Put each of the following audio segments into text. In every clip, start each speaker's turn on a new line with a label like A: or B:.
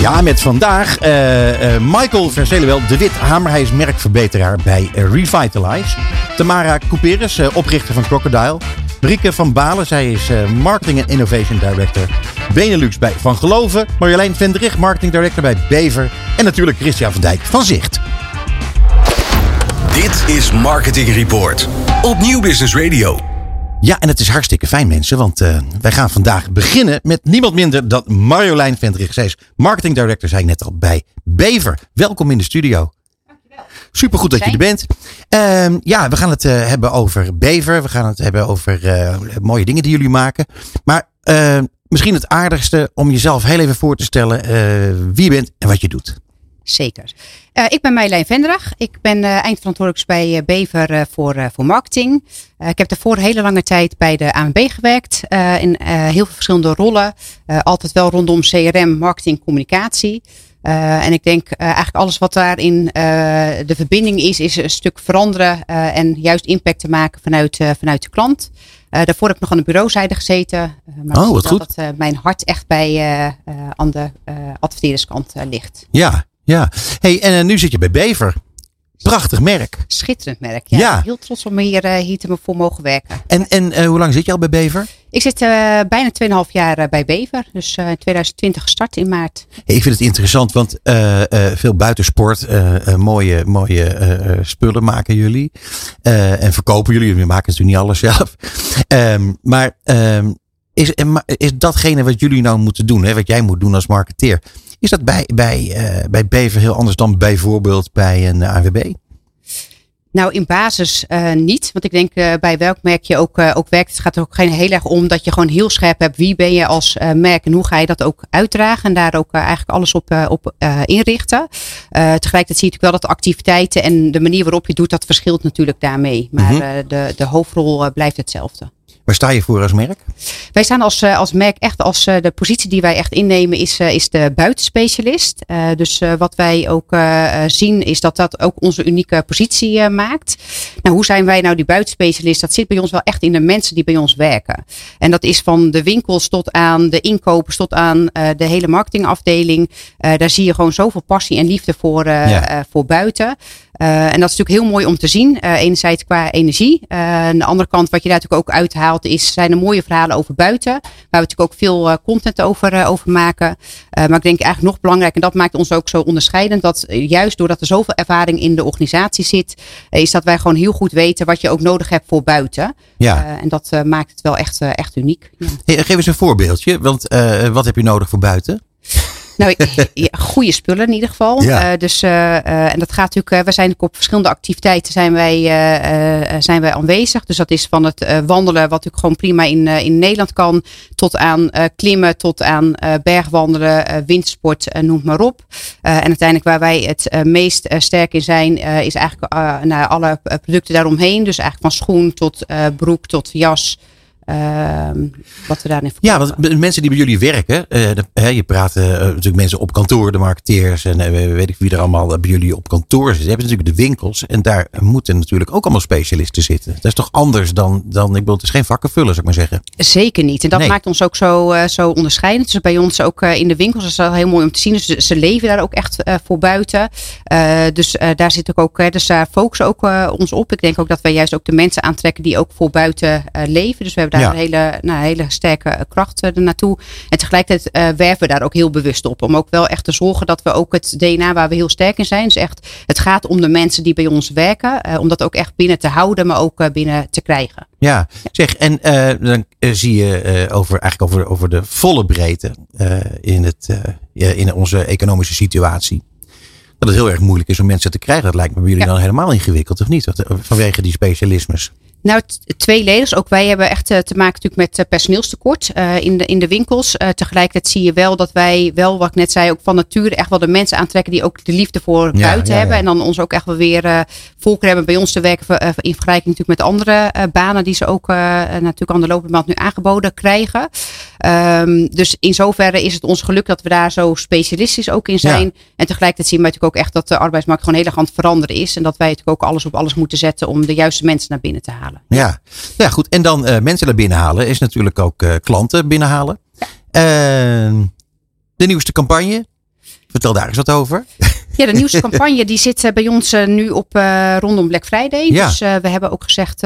A: Ja, met vandaag eh, eh, Michael Verzelenwel de Wit Hamer. Merkverbeteraar bij eh, Revitalize. Tamara Couperus, oprichter van Crocodile. Brieke van Balen, zij is Marketing en Innovation Director Benelux bij Van Geloven. Marjolein Vendrich, Marketing Director bij Bever. En natuurlijk Christian van Dijk van Zicht.
B: Dit is Marketing Report op Nieuw Business Radio.
A: Ja, en het is hartstikke fijn mensen, want eh, wij gaan vandaag beginnen met niemand minder dan Marjolein Vendrich. Zij is Marketing Director, zei ik net al, bij Bever. Welkom in de studio. Supergoed dat je er bent. Ehm, ja, we gaan het eh, hebben over Bever. We gaan het hebben over eh, mooie dingen die jullie maken. Maar eh, misschien het aardigste om jezelf heel even voor te stellen wie je bent en wat je doet.
C: Zeker. Eh, ik ben Marjolein Vendrag. Ik ben eh, eindverantwoordelijk bij eh, Bever voor, voor marketing. Ik heb daarvoor een hele lange tijd bij de ANB gewerkt. in heel veel verschillende rollen. Altijd wel rondom CRM, marketing, communicatie. En ik denk eigenlijk alles wat daarin eh, de verbinding is, is een stuk veranderen en juist impact te maken vanuit, vanuit de klant. Daarvoor heb ik nog aan de bureauzijde gezeten. maar
A: Oh, wat goed.
C: dat mijn hart echt bij aan de adverteerderskant ligt.
A: Ja, ja. Hey, en eh, nu zit je bij Bever. Prachtig merk.
C: Schitterend merk. Ja,
A: Ja.
C: Heel trots om hier, eh, hier te voor mogen werken.
A: En, en eh, hoe lang zit je al bij Bever?
C: Ik zit eh, bijna 2,5 jaar bij Bever. Dus in 2020 gestart in maart.
A: Hey, ik vind het interessant, want veel buitensport, mooie, mooie spullen maken jullie. En verkopen jullie. Jullie maken natuurlijk niet alles zelf. Ehm, maar ehm, is, is datgene wat jullie nou moeten doen, hè, wat jij moet doen als marketeer, is dat bij, bij, eh, bij Bever heel anders dan bijvoorbeeld bij een AWB?
C: Nou, in basis eh, niet. Want ik denk eh, bij welk merk je ook, eh, ook werkt. Het gaat er ook geen heel erg om dat je gewoon heel scherp hebt. Wie ben je als eh, merk en hoe ga je dat ook uitdragen. En daar ook eh, eigenlijk alles op, eh, op eh, inrichten. Eh, tegelijkertijd zie je natuurlijk wel dat de activiteiten en de manier waarop je doet. Dat verschilt natuurlijk daarmee. Maar
A: Mhm.
C: eh, de, de hoofdrol eh, blijft hetzelfde.
A: Waar sta je voor als merk?
C: Wij staan als, eh, als merk echt als eh, de positie die wij echt innemen is, eh, is de buitenspecialist. Dus wat wij ook zien is dat dat ook onze unieke positie maakt. Nou, hoe zijn wij nou die buitenspecialist? Dat zit bij ons wel echt in de mensen die bij ons werken. En dat is van de winkels tot aan de inkopers tot aan de hele marketingafdeling. Daar zie je gewoon zoveel passie en liefde voor,
A: Ja.
C: voor buiten. Eh, en dat is natuurlijk heel mooi om te zien. Eh, enerzijds qua energie. Eh, aan de andere kant, wat je daar natuurlijk ook uithaalt, is, zijn er mooie verhalen over buiten. Waar we natuurlijk ook veel content over, over maken. Maar ik denk eigenlijk nog belangrijk, en dat maakt ons ook zo onderscheidend, dat juist doordat er zoveel ervaring in de organisatie zit, is dat wij gewoon heel goed weten wat je ook nodig hebt voor buiten.
A: Ja.
C: En dat maakt het wel echt, echt uniek. Ja.
A: Hey, geef eens een voorbeeldje, want wat heb je nodig voor buiten?
C: Nou, goede spullen in ieder geval.
A: Ja.
C: Eh, dus, eh, eh, en dat gaat natuurlijk, we zijn op verschillende activiteiten zijn wij, zijn wij aanwezig. Dus dat is van het wandelen, wat natuurlijk gewoon prima in, in Nederland kan, tot aan klimmen, tot aan bergwandelen, windsport, noem maar op. En uiteindelijk waar wij het meest sterk in zijn, is eigenlijk naar alle producten daaromheen. Dus eigenlijk van schoen tot broek tot jas. Ehm, wat we daarin
A: Ja,
C: verkopen.
A: want de mensen die bij jullie werken, eh, de- je praat eh, natuurlijk mensen op kantoor, de marketeers en eh, weet ik wie er allemaal bij jullie op kantoor zitten. Je hebt natuurlijk de winkels en daar moeten natuurlijk ook allemaal specialisten zitten. Dat is toch anders dan, dan ik bedoel, het is geen vakkenvullen, zou ik maar zeggen.
C: Zeker niet. En dat
A: Nee.
C: maakt ons ook zo, zo onderscheidend. Dus bij ons ook in de winkels is dat heel mooi om te zien. Dus ze, ze leven daar ook echt voor buiten. Dus daar zit ook, eh, dus daar focussen ook ons op. Ik denk ook dat wij juist ook de mensen aantrekken die ook voor buiten leven. Dus we hebben daar
A: Ja.
C: een hele, nou, hele sterke eh, kracht eh, naartoe. En tegelijkertijd eh, werven we daar ook heel bewust op. Om ook wel echt te zorgen dat we ook het DNA waar we heel sterk in zijn. Dus echt, het gaat om de mensen die bij ons werken. eh, om dat ook echt binnen te houden, maar ook binnen te krijgen.
A: Ja, zeg, en dan zie je over, eigenlijk over, over de volle breedte in, het, in onze economische situatie. Dat het heel erg moeilijk is om mensen te krijgen. Dat lijkt me bij jullie
C: Ja.
A: dan helemaal ingewikkeld, of niet? Vanwege die specialismes.
C: Nou, tweeledig. Ook wij hebben echt te maken natuurlijk met personeelstekort in, de, in de winkels. tegelijkertijd zie je wel dat wij wel, wat ik net zei, ook van nature echt wel de mensen aantrekken die ook de liefde voor buiten hebben. En dan ons ook echt wel weer volker hebben bij ons te werken in vergelijking natuurlijk met andere banen die ze ook natuurlijk aan de lopende band nu aangeboden krijgen. Um, dus in zoverre is het ons geluk dat we daar zo specialistisch ook in zijn. En tegelijkertijd zien we natuurlijk ook echt dat de arbeidsmarkt gewoon heel erg aan het veranderen is. En dat wij natuurlijk ook alles op alles moeten zetten om de juiste mensen naar binnen te halen.
A: Ja, ja goed. En dan uh, mensen naar binnen halen is natuurlijk ook uh, klanten binnenhalen. Ja. Uh, de nieuwste campagne. Vertel daar eens wat over.
C: Ja, de nieuwste campagne die zit eh, bij ons eh, nu op uh, rondom Black Friday. Ja. Dus we hebben ook gezegd,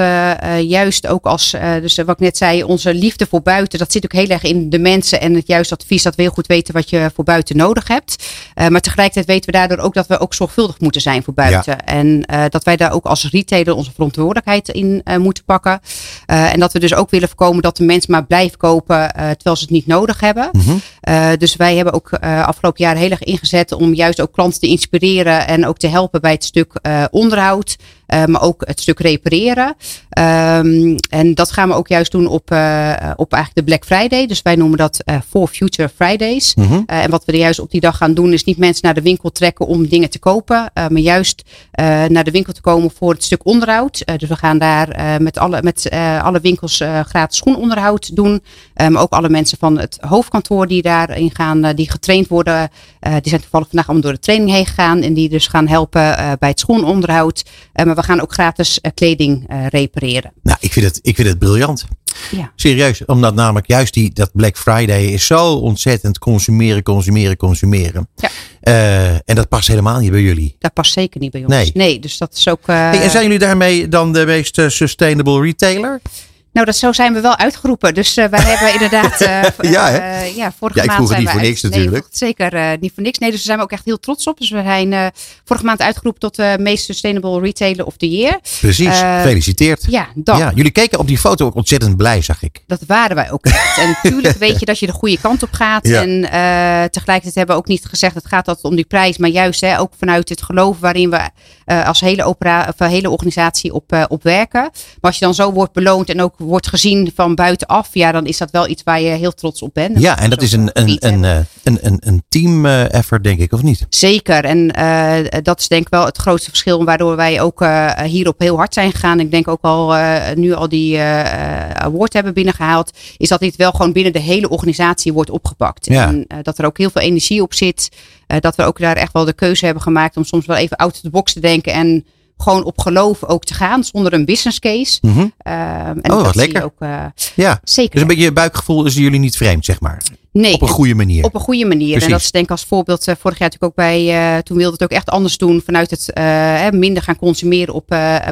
C: juist ook als, dus wat ik net zei, onze liefde voor buiten, dat zit ook heel erg in de mensen en het juiste advies dat we heel goed weten wat je voor buiten nodig hebt. maar tegelijkertijd weten we daardoor ook dat we ook zorgvuldig moeten zijn voor buiten. Ja. En dat wij daar ook als retailer onze verantwoordelijkheid in moeten pakken. en dat we dus ook willen voorkomen dat de mensen maar blijven kopen terwijl ze het niet nodig hebben. Mm -hmm. dus wij hebben ook afgelopen jaar heel erg ingezet om juist ook klanten te inspireren en ook te helpen bij het stuk uh, onderhoud. Uh, maar ook het stuk repareren. Um, en dat gaan we ook juist doen op, uh, op eigenlijk de Black Friday. Dus wij noemen dat uh, For Future Fridays. Mm -hmm. en wat we er juist op die dag gaan doen, is niet mensen naar de winkel trekken om dingen te kopen. maar juist naar de winkel te komen voor het stuk onderhoud. dus we gaan daar met, alle, met alle winkels gratis schoenonderhoud doen. Maar ook alle mensen van het hoofdkantoor die daarin gaan, die getraind worden. die zijn toevallig vandaag allemaal door de training heen gegaan. En die dus gaan helpen bij het schoenonderhoud. maar we gaan ook gratis kleding repareren.
A: Nou, ik vind het, ik vind het briljant. Ja. Serieus, omdat namelijk juist die, dat Black Friday is zo ontzettend consumeren, consumeren, consumeren. Ja. Uh, en dat past helemaal niet bij jullie.
C: Dat past zeker niet bij ons. Nee, nee dus dat is ook. Uh...
A: Hey, en zijn jullie daarmee dan de meest sustainable retailer?
C: Nou, dat, zo zijn we wel uitgeroepen. Dus uh, wij hebben inderdaad. Uh,
A: ja, hè? Uh, ja, vorige
C: ja, ik
A: maand. Zijn niet voor niks uit, natuurlijk.
C: Nee, zeker niet voor niks. Nee, dus daar zijn we ook echt heel trots op. Dus we zijn vorige maand uitgeroepen tot de meest sustainable retailer of the year.
A: Precies, gefeliciteerd.
C: Ja, dan. Ja,
A: jullie keken op die foto ook ontzettend blij, zag ik.
C: Dat waren wij ook echt. En natuurlijk weet je dat je de goede kant op gaat. Ja. En tegelijkertijd hebben we ook niet gezegd het gaat altijd om die prijs. Maar juist hè, ook vanuit het geloof waarin we als hele, opera, of, hele organisatie op, op werken. Maar als je dan zo wordt beloond en ook wordt gezien van buitenaf, ja, dan is dat wel iets waar je heel trots op bent.
A: Ja, en dat is een, een, een, eh, een, een, een team eh, effort, denk ik, of niet?
C: Zeker. En uh, dat is denk ik wel het grootste verschil waardoor wij ook uh, hierop heel hard zijn gegaan. Ik denk ook al nu al die award hebben binnengehaald, is dat dit wel gewoon binnen de hele organisatie wordt opgepakt. Ja. En dat er ook heel veel energie op zit. Dat we ook daar echt wel de keuze hebben gemaakt om soms wel even out of the box te denken en gewoon op geloof ook te gaan, zonder een business case.
A: Mm -hmm. uh, en oh, wat lekker. Ook, uh, ja, zeker. Dus een beetje buikgevoel is jullie niet vreemd, zeg maar.
C: Nee,
A: op een goede manier.
C: Op een goede manier. Precies. En dat is denk ik als voorbeeld uh, vorig jaar natuurlijk ook bij, uh, toen wilde het ook echt anders doen vanuit het uh, minder gaan consumeren op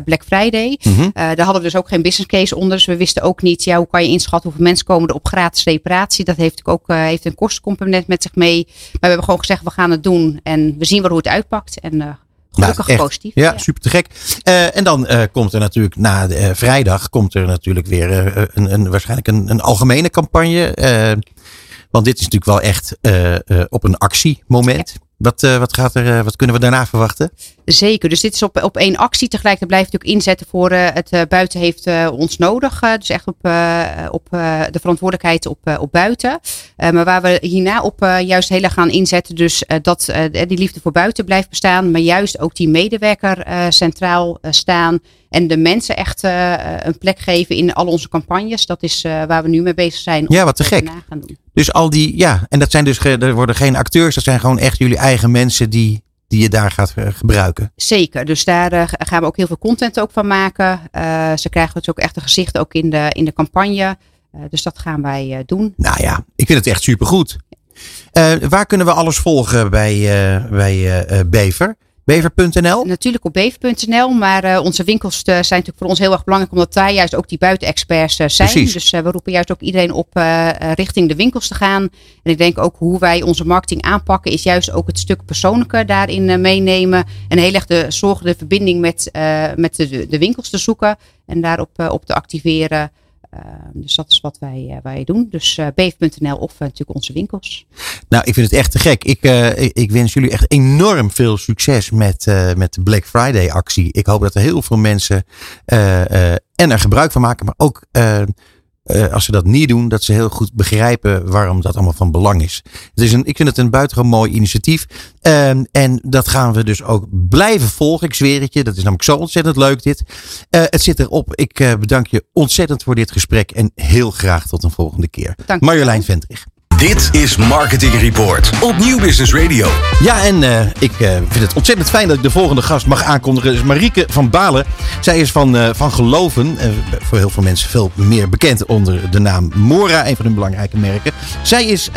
C: Black Friday. Mm -hmm. daar hadden we dus ook geen business case onder. Dus we wisten ook niet, ja, hoe kan je inschatten hoeveel mensen komen er op gratis reparatie. Dat heeft ook heeft een kostencomponent met zich mee. Maar we hebben gewoon gezegd, we gaan het doen en we zien wel hoe het uitpakt. En Gelukkig nou, positief.
A: Ja, super te gek. Uh, en dan uh, komt er natuurlijk na de, uh, vrijdag komt er natuurlijk weer een, een, waarschijnlijk een, een algemene campagne. want dit is natuurlijk wel echt op een actiemoment. Ja. Wat, uh, wat, gaat er, uh, wat kunnen we daarna verwachten?
C: Zeker, dus dit is op, op één actie. Tegelijkertijd blijft natuurlijk inzetten voor uh, het buiten heeft ons nodig. dus echt op, op de verantwoordelijkheid op, op buiten. maar waar we hierna op juist heel erg gaan inzetten. Dus dat die liefde voor buiten blijft bestaan. Maar juist ook die medewerker centraal staan. En de mensen echt een plek geven in al onze campagnes. Dat is waar we nu mee bezig zijn.
A: Ja, wat te gek. Gaan doen. Dus al die, ja, en dat zijn dus, er worden geen acteurs, dat zijn gewoon echt jullie eigen mensen die, die je daar gaat eh, gebruiken.
C: Zeker, dus daar uh, gaan we ook heel veel content ook van maken. Ze krijgen dus ook echt een gezicht ook in de, in de campagne. Dus dat gaan wij doen.
A: Nou ja, ik vind het echt supergoed. waar kunnen we alles volgen bij, bij Bever? Bever.nl?
C: Natuurlijk op bever.nl, maar uh, onze winkels uh, zijn natuurlijk voor ons heel erg belangrijk omdat daar juist ook die buitenexperts uh, zijn. Precies. Dus we roepen juist ook iedereen op richting de winkels te gaan. En ik denk ook hoe wij onze marketing aanpakken is juist ook het stuk persoonlijke daarin meenemen. En heel erg de zorgen de verbinding met, met de, de winkels te zoeken en daarop op te activeren. Dus dat is wat wij, wij doen. Dus beef.nl of natuurlijk onze winkels.
A: Nou, ik vind het echt te gek. Ik, ik, ik, wens jullie echt enorm veel succes met, met de Black Friday actie. Ik hoop dat er heel veel mensen en er gebruik van maken, maar ook uh, als ze dat niet doen, dat ze heel goed begrijpen waarom dat allemaal van belang is. Het is een, ik vind het een buitengewoon mooi initiatief. Um, en dat gaan we dus ook blijven volgen. Ik zweer het je, dat is namelijk zo ontzettend leuk dit. Uh, het zit erop. Ik uh, bedank je ontzettend voor dit gesprek en heel graag tot een volgende keer. Marjolein Vendrich.
B: Dit is Marketing Report op Nieuw Business Radio.
A: Ja, en uh, ik uh, vind het ontzettend fijn dat ik de volgende gast mag aankondigen. Dat is Marieke van Balen. Zij is van, uh, van Geloven. voor heel veel mensen veel meer bekend onder de naam Mora. Een van hun belangrijke merken. Zij is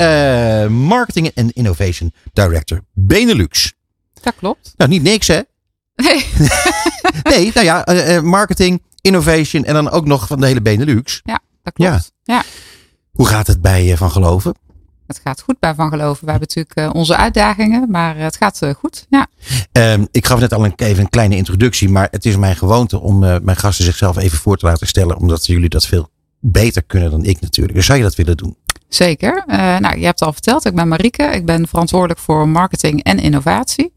A: Marketing en Innovation Director Benelux.
D: Dat klopt.
A: Nou, niet niks hè?
D: Nee.
A: nee, nou ja, marketing, innovation en dan ook nog van de hele Benelux.
D: Ja, dat klopt. Ja. ja.
A: Hoe gaat het bij Van Geloven?
D: Het gaat goed bij Van Geloven. We hebben natuurlijk uh, onze uitdagingen, maar het gaat uh, goed. Ja.
A: Um, ik gaf net al een, even een kleine introductie, maar het is mijn gewoonte om uh, mijn gasten zichzelf even voor te laten stellen, omdat jullie dat veel beter kunnen dan ik natuurlijk. Dus zou je dat willen doen?
D: Zeker. nou, je hebt al verteld, ik ben Marieke. Ik ben verantwoordelijk voor marketing en innovatie.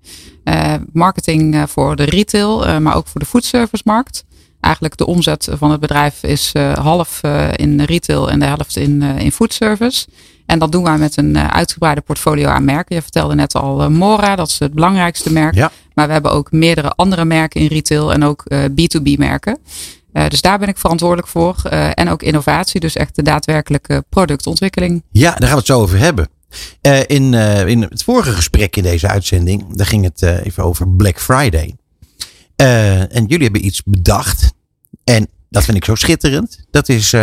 D: marketing voor de retail, maar ook voor de foodservice-markt. Eigenlijk de omzet van het bedrijf is half in retail en de helft in, in foodservice. En dat doen wij met een eh, uitgebreide portfolio aan merken. Je vertelde net al uh, Mora, dat is het belangrijkste merk. Ja. Maar we hebben ook meerdere andere merken in retail en ook B2B eh, merken. dus daar ben ik verantwoordelijk voor. en ook innovatie, dus echt de daadwerkelijke productontwikkeling.
A: Ja, daar gaan we het zo over hebben. in, in het vorige gesprek in deze uitzending, daar ging het even over Black Friday. en jullie hebben iets bedacht. En dat vind ik zo schitterend. Dat is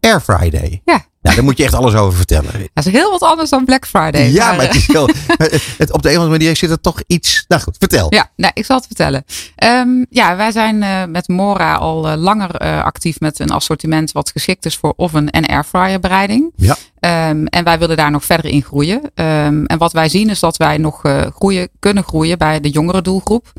A: Air Friday.
D: Ja.
A: Nou, daar moet je echt alles over vertellen.
D: Dat is heel wat anders dan Black Friday.
A: Ja, maar, het is wel, het, op de een of andere manier zit er toch iets. Nou goed, vertel.
D: Ja, nee, ik zal het vertellen. Um, ja, wij zijn uh, met Mora al uh, langer uh, actief met een assortiment wat geschikt is voor oven- en airfryer bereiding.
A: Ja.
D: Um, en wij willen daar nog verder in groeien. Um, en wat wij zien is dat wij nog groeien, kunnen groeien bij de jongere doelgroep.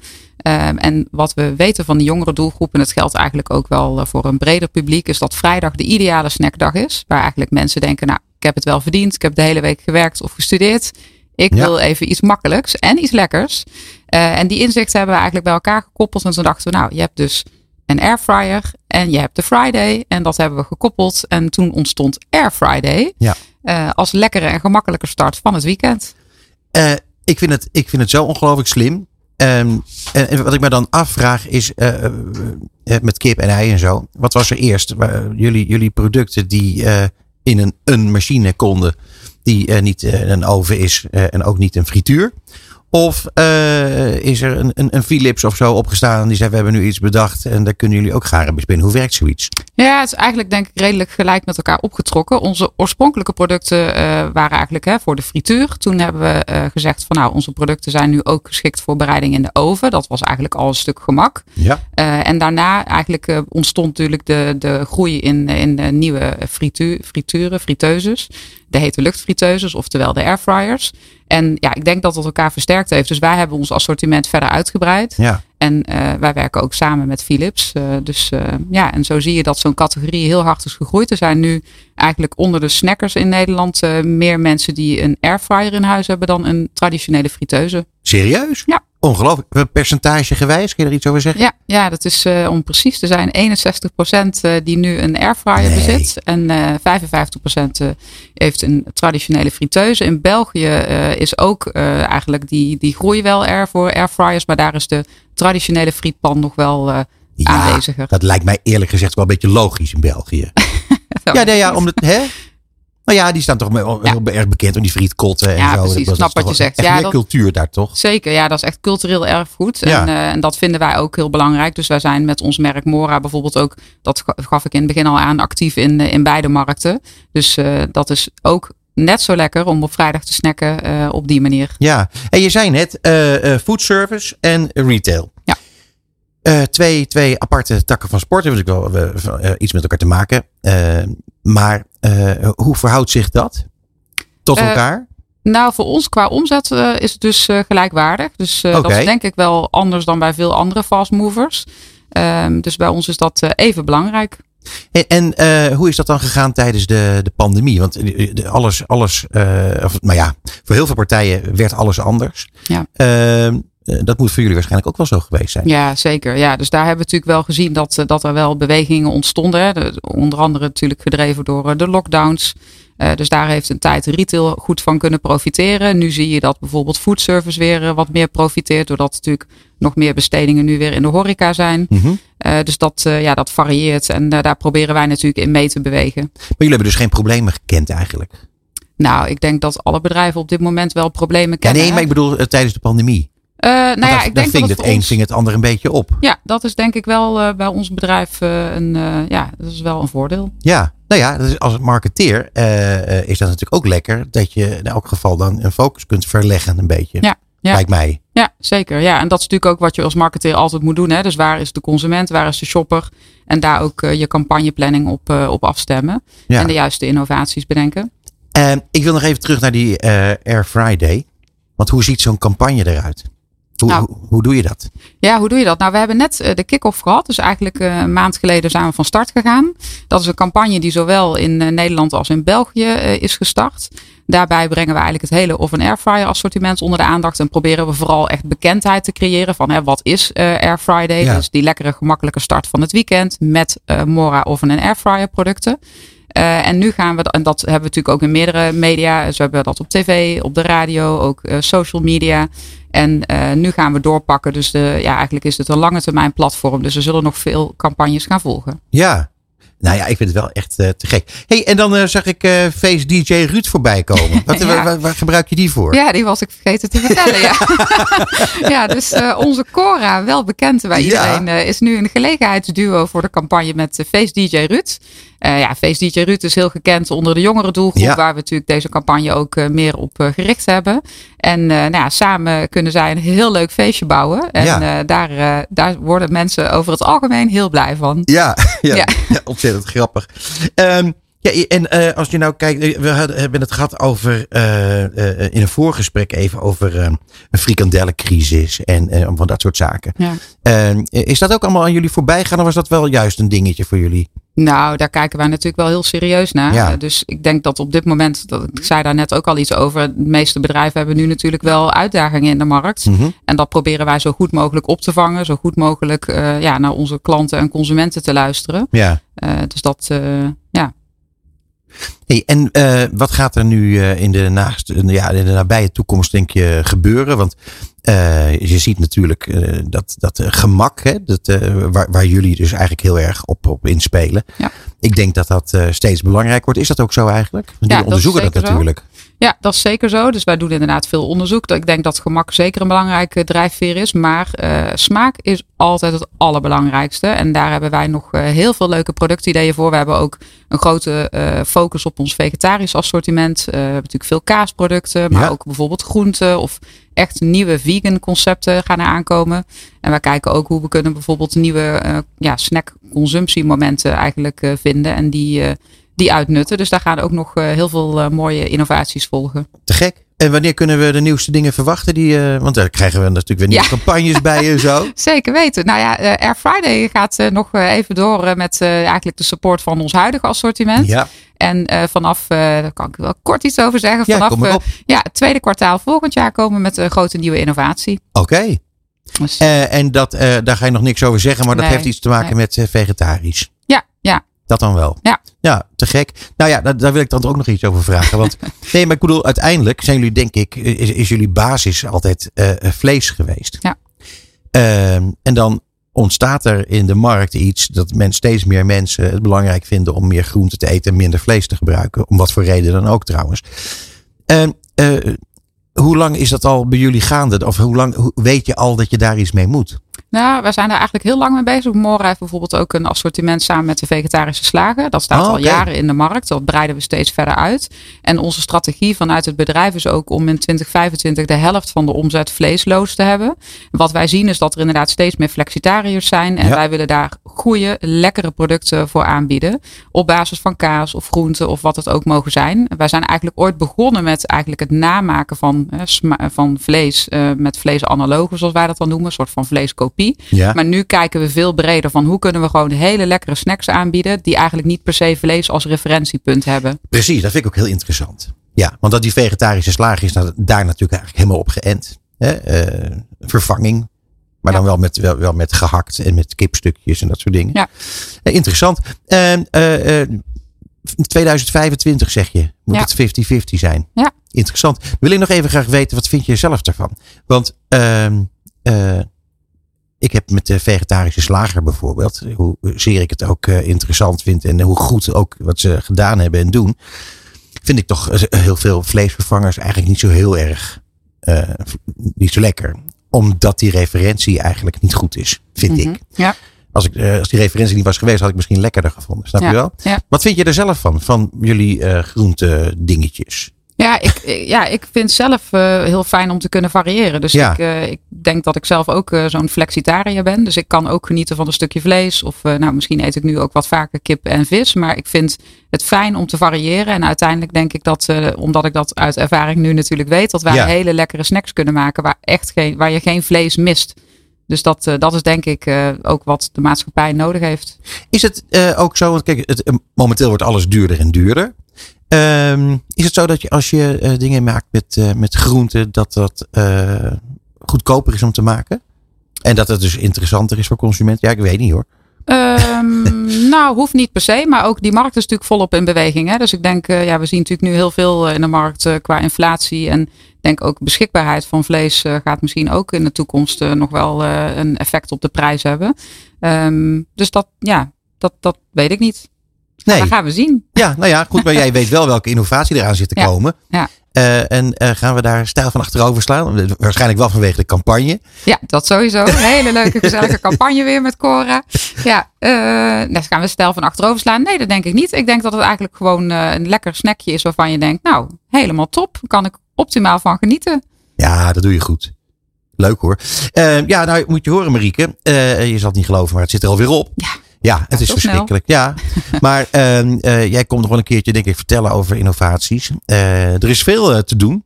D: Um, en wat we weten van de jongere doelgroep, en dat geldt eigenlijk ook wel voor een breder publiek, is dat vrijdag de ideale snackdag is. Waar eigenlijk mensen denken, nou, ik heb het wel verdiend. Ik heb de hele week gewerkt of gestudeerd. Ik wil even iets makkelijks en iets lekkers. Uh, en die inzichten hebben we eigenlijk bij elkaar gekoppeld. En toen dachten we, nou, je hebt dus een airfryer en je hebt de Friday. En dat hebben we gekoppeld. En toen ontstond Air Friday
A: ja.
D: uh, als lekkere en gemakkelijke start van het weekend.
A: Uh, ik, vind het, ik vind het zo ongelooflijk slim. Um, en wat ik me dan afvraag is, uh, met kip en ei en zo. Wat was er eerst? Jullie, jullie producten die in een, een machine konden. Die niet een oven is en ook niet een frituur. Of is er een, een, een, Philips of zo opgestaan en die zei we hebben nu iets bedacht en daar kunnen jullie ook garen bespinnen. Hoe werkt zoiets?
D: Ja, het is eigenlijk denk ik redelijk gelijk met elkaar opgetrokken. Onze oorspronkelijke producten waren eigenlijk hè, voor de frituur. Toen hebben we gezegd van nou onze producten zijn nu ook geschikt voor bereiding in de oven. Dat was eigenlijk al een stuk gemak.
A: Ja.
D: en daarna eigenlijk ontstond natuurlijk de, de groei in, in de nieuwe frituur, frituren, friteuses de hete luchtfriteuses, oftewel de airfryers. En ja, ik denk dat dat elkaar versterkt heeft. Dus wij hebben ons assortiment verder uitgebreid.
A: Ja.
D: En uh, wij werken ook samen met Philips. Uh, dus uh, ja, en zo zie je dat zo'n categorie heel hard is gegroeid. Er zijn nu eigenlijk onder de snackers in Nederland meer mensen die een airfryer in huis hebben dan een traditionele friteuse.
A: Serieus?
D: Ja.
A: Ongelooflijk. Percentage gewijs, kun je er iets over zeggen?
D: Ja, ja dat is uh, om precies te zijn 61% die nu een airfryer nee. bezit. En uh, 55% heeft een traditionele friteuse. In België uh, is ook eigenlijk die, die groei wel er voor airfryers. Maar daar is de traditionele frietpan nog wel ja, aanweziger.
A: Dat lijkt mij eerlijk gezegd wel een beetje logisch in België. ja, nee, ja, omdat, hè? Nou ja, die staan toch heel ja. erg bekend om die frietkotten en
D: ja,
A: zo.
D: Precies,
A: dat
D: snap wat je zegt. Ja, dat,
A: cultuur daar toch?
D: Zeker, ja, dat is echt cultureel erfgoed.
A: Ja.
D: En, uh, en dat vinden wij ook heel belangrijk. Dus wij zijn met ons merk Mora bijvoorbeeld ook, dat gaf ik in het begin al aan, actief in, in beide markten. Dus uh, dat is ook net zo lekker om op vrijdag te snacken uh, op die manier.
A: Ja, en je zei net uh, food service en retail. Uh, twee, twee aparte takken van sport hebben natuurlijk wel uh, iets met elkaar te maken. Uh, maar hoe verhoudt zich dat tot elkaar?
D: Nou, voor ons qua omzet is het dus gelijkwaardig. Dus
A: okay.
D: dat is denk ik wel anders dan bij veel andere fast movers. Um, dus bij ons is dat even belangrijk.
A: En, en eh, hoe is dat dan gegaan tijdens de, de pandemie? Want eh, alles, alles eh, of, nou ja, voor heel veel partijen werd alles anders.
D: Ja.
A: Ehm, eh, dat moet voor jullie waarschijnlijk ook wel zo geweest zijn.
D: Ja, zeker. Ja, dus daar hebben we natuurlijk wel gezien dat, eh, dat er wel bewegingen ontstonden. Hè. De- onder andere natuurlijk gedreven door eh, de lockdowns. Eh, dus daar heeft een tijd retail goed van kunnen profiteren. Nu zie je dat bijvoorbeeld foodservice weer eh, wat meer profiteert. Doordat natuurlijk nog meer bestedingen nu weer in de horeca zijn.
A: Mhm.
D: Eh, dus dat, eh, ja, dat varieert. En eh, daar proberen wij natuurlijk in mee te bewegen.
A: Maar jullie hebben dus geen problemen gekend eigenlijk.
D: Nou, ik denk dat alle bedrijven op dit moment wel problemen
A: Ja,
D: kennen.
A: nee, maar ik bedoel eh, tijdens de pandemie.
D: Eh, nou ja, ik denk
A: ving
D: dat
A: het een
D: ons-
A: het ander een beetje op.
D: Ja, dat is denk ik wel eh, bij ons bedrijf eh, een, ja, dat is wel een voordeel.
A: Ja, nou ja, dat is, als marketeer is dat natuurlijk ook lekker. Dat je in elk geval dan een focus kunt verleggen een beetje.
D: Ja, ja.
A: Lijkt mij.
D: Ja, zeker. Ja, en dat is natuurlijk ook wat je als marketeer altijd moet doen. Hè? Dus waar is de consument, waar is de shopper? En daar ook je campagneplanning op, op afstemmen.
A: Ja.
D: En de juiste innovaties bedenken.
A: En ik wil nog even terug naar die Air Friday. Want hoe ziet zo'n campagne eruit? Hoe,
D: Nou.
A: hoe, doe je dat?
D: Ja, hoe doe je dat? Nou, we hebben net eh, de kick-off gehad. Dus eigenlijk eh, een maand geleden zijn we van start gegaan. Dat is een campagne die zowel in eh, Nederland als in België is gestart. Daarbij brengen we eigenlijk het hele oven airfryer assortiment onder de aandacht. En proberen we vooral echt bekendheid te creëren van hè, wat is eh Air Friday.
A: Ja.
D: Dus die lekkere gemakkelijke start van het weekend met eh, Mora oven en airfryer producten. Eh, en nu gaan we, en dat hebben we natuurlijk ook in meerdere media. Dus we hebben dat op tv, op de radio, ook eh, social media. En eh, nu gaan we doorpakken. Dus de, ja, eigenlijk is het een lange termijn platform. Dus er zullen nog veel campagnes gaan volgen.
A: Ja. Nou ja, ik vind het wel echt te gek. hey, en dan eh, zag ik eh Face DJ Ruud voorbij komen. Wat,
D: Ja.
A: waar, waar- waar gebruik je die voor?
D: Ja, die was ik vergeten te vertellen. ja. ja, dus onze Cora, wel bekend bij iedereen, is nu een gelegenheidsduo voor de campagne met Face DJ Ruud. Eh, ja, DJ Ruud is heel gekend onder de jongere doelgroep,
A: Ja.
D: waar we natuurlijk deze campagne ook eh, meer op eh, gericht hebben. En nou ja, samen kunnen zij een heel leuk feestje bouwen. En
A: Ja.
D: daar, daar worden mensen over het algemeen heel blij van.
A: Ja, ja,
D: Ja.
A: ja, ontzettend grappig. Ehm, ja, en eh, als je nou kijkt, eh, we hadden, hebben het gehad over, eh, in een voorgesprek even over eh, een frikandellencrisis en van dat soort zaken.
D: Ja.
A: Ehm, is dat ook allemaal aan jullie voorbij gaan of was dat wel juist een dingetje voor jullie?
D: Nou, daar kijken wij natuurlijk wel heel serieus naar.
A: Ja.
D: Dus ik denk dat op dit moment, dat, ik zei daar net ook al iets over, de meeste bedrijven hebben nu natuurlijk wel uitdagingen in de markt.
A: Mhm.
D: En dat proberen wij zo goed mogelijk op te vangen, zo goed mogelijk ja, naar onze klanten en consumenten te luisteren.
A: Ja.
D: Dus dat.
A: Hey, en eh, wat gaat er nu eh, in, de naaste, ja, in de nabije toekomst denk je gebeuren? Want eh, je ziet natuurlijk dat, dat gemak, hè, dat, waar, waar jullie dus eigenlijk heel erg op, op inspelen.
D: Ja.
A: Ik denk dat dat steeds belangrijker wordt. Is dat ook zo eigenlijk? Want jullie
D: is
A: onderzoeken dat,
D: zo. Ja, dat is zeker zo. Dus wij doen inderdaad veel onderzoek. Ik denk dat gemak zeker een belangrijke drijfveer is. Maar eh, smaak is altijd het allerbelangrijkste. En daar hebben wij nog eh, heel veel leuke productideeën voor. We hebben ook een grote eh, focus op ons vegetarisch assortiment. We hebben natuurlijk veel kaasproducten. Maar
A: Ja.
D: ook bijvoorbeeld groenten of echt nieuwe vegan concepten gaan er aankomen. En wij kijken ook hoe we kunnen bijvoorbeeld nieuwe eh, ja, snack consumptiemomenten eigenlijk vinden. En die... die uitnutten. Dus daar gaan ook nog eh, heel veel eh, mooie innovaties volgen.
A: Te gek. En wanneer kunnen we de nieuwste dingen verwachten? Die, eh, want daar krijgen we natuurlijk weer nieuwe
D: Ja.
A: campagnes bij en zo.
D: Zeker weten. Nou ja, Air Friday gaat nog even door met eigenlijk de support van ons huidige assortiment.
A: Ja,
D: En vanaf, daar kan ik wel kort iets over zeggen.
A: ja
D: Vanaf
A: op.
D: ja, het tweede kwartaal volgend jaar komen we met een grote nieuwe innovatie.
A: Oké.
D: Dus,
A: en dat, daar ga je nog niks over zeggen, maar dat
D: Nee,
A: heeft iets te maken
D: nee.
A: met vegetarisch.
D: ja, ja,
A: Dat dan wel.
D: Ja.
A: Ja, te gek. Nou ja, daar, daar wil ik dan ook nog iets over vragen. Want nee, maar ik bedoel, uiteindelijk zijn jullie, denk ik, is, is jullie basis altijd eh, vlees geweest.
D: Ja.
A: Ehm, en dan ontstaat er in de markt iets dat men steeds meer mensen het belangrijk vinden om meer groente te eten en minder vlees te gebruiken. Om wat voor reden dan ook trouwens. Eh, hoe lang is dat al bij jullie gaande? Of hoe lang weet je al dat je daar iets mee moet?
D: Nou, wij zijn daar eigenlijk heel lang mee bezig. Mora heeft bijvoorbeeld ook een assortiment samen met de vegetarische slagen. Dat staat
A: Oh,
D: al jaren in de markt. Dat breiden we steeds verder uit. En onze strategie vanuit het bedrijf is ook om in 2025 de helft van de omzet vleesloos te hebben. Wat wij zien is dat er inderdaad steeds meer flexitariërs zijn. En
A: Ja.
D: wij willen daar goede, lekkere producten voor aanbieden. Op basis van kaas of groenten of wat het ook mogen zijn. Wij zijn eigenlijk ooit begonnen met eigenlijk het namaken van, eh, van vlees. eh, met vleesanalogen zoals wij dat dan noemen. Een soort van vleeskopie.
A: Ja.
D: Maar nu kijken we veel breder van hoe kunnen we gewoon hele lekkere snacks aanbieden. Die eigenlijk niet per se vlees als referentiepunt hebben.
A: Precies, dat vind ik ook heel interessant. Ja, want dat die vegetarische slager is daar natuurlijk eigenlijk helemaal op geënt. Hè? Eh, vervanging. Maar
D: Ja.
A: dan wel met, wel, wel met gehakt en met kipstukjes en dat soort dingen.
D: Ja.
A: Interessant. En, eh, eh, 2025 zeg je, moet
D: Ja.
A: het 50-50 zijn.
D: Ja.
A: Interessant. Wil ik nog even graag weten, wat vind je zelf daarvan? Want ehm, eh, ik heb met de vegetarische slager bijvoorbeeld, hoe zeer ik het ook eh, interessant vind en hoe goed ook wat ze gedaan hebben en doen, vind ik toch eh, heel veel vleesvervangers eigenlijk niet zo heel erg, eh, niet zo lekker. Omdat die referentie eigenlijk niet goed is, vind
D: Mhm.
A: ik.
D: Ja.
A: Als, ik als die referentie niet was geweest, had ik misschien lekkerder gevonden. Snap
D: Ja.
A: je wel?
D: Ja.
A: Wat vind je er zelf van, van jullie eh groente dingetjes?
D: Ja, ik, ja, ik vind zelf heel fijn om te kunnen variëren. Dus
A: Ja.
D: ik, ik denk dat ik zelf ook eh, zo'n flexitariër ben. Dus ik kan ook genieten van een stukje vlees. Of eh, nou, misschien eet ik nu ook wat vaker kip en vis. Maar ik vind het fijn om te variëren. En uiteindelijk denk ik dat, eh, omdat ik dat uit ervaring nu natuurlijk weet, dat wij
A: Ja.
D: hele lekkere snacks kunnen maken waar, echt geen, waar je geen vlees mist. Dus dat, dat is denk ik ook wat de maatschappij nodig heeft.
A: Is het ook zo, want kijk, het, momenteel wordt alles duurder en duurder. Ehm, is het zo dat je als je dingen maakt met, met groenten, dat dat goedkoper is om te maken? En dat het dus interessanter is voor consumenten? Ja, ik weet niet hoor.
D: Ehm, nou, hoeft niet per se, maar ook die markt is natuurlijk volop in beweging. Hè? Dus ik denk, eh, ja, we zien natuurlijk nu heel veel eh, in de markt eh, qua inflatie. En ik denk ook beschikbaarheid van vlees gaat misschien ook in de toekomst nog wel een effect op de prijs hebben. Ehm, dus dat, ja, dat, dat weet ik niet.
A: Nee.
D: Dat gaan we zien.
A: Ja, nou ja, goed, maar jij weet wel welke innovatie eraan zit te
D: Ja,
A: komen.
D: ja.
A: Eh, en eh, gaan we daar stijl van achterover slaan? Waarschijnlijk wel vanwege de campagne.
D: Ja, dat sowieso. Een hele leuke, gezellige campagne weer met Cora. Ja, nou, gaan we stijl van achterover slaan? Nee, dat denk ik niet. Ik denk dat het eigenlijk gewoon een lekker snackje is waarvan je denkt, nou, helemaal top. Kan ik optimaal van genieten.
A: Ja, dat doe je goed. Leuk hoor. Ja, nou moet je horen Marieke. Je zal het niet geloven, maar het zit er alweer op.
D: Ja.
A: Ja, het is
D: zo snel.
A: verschrikkelijk. Ja, maar ehm, eh, jij komt nog wel een keertje, denk ik, vertellen over innovaties. Eh, er is veel eh, te doen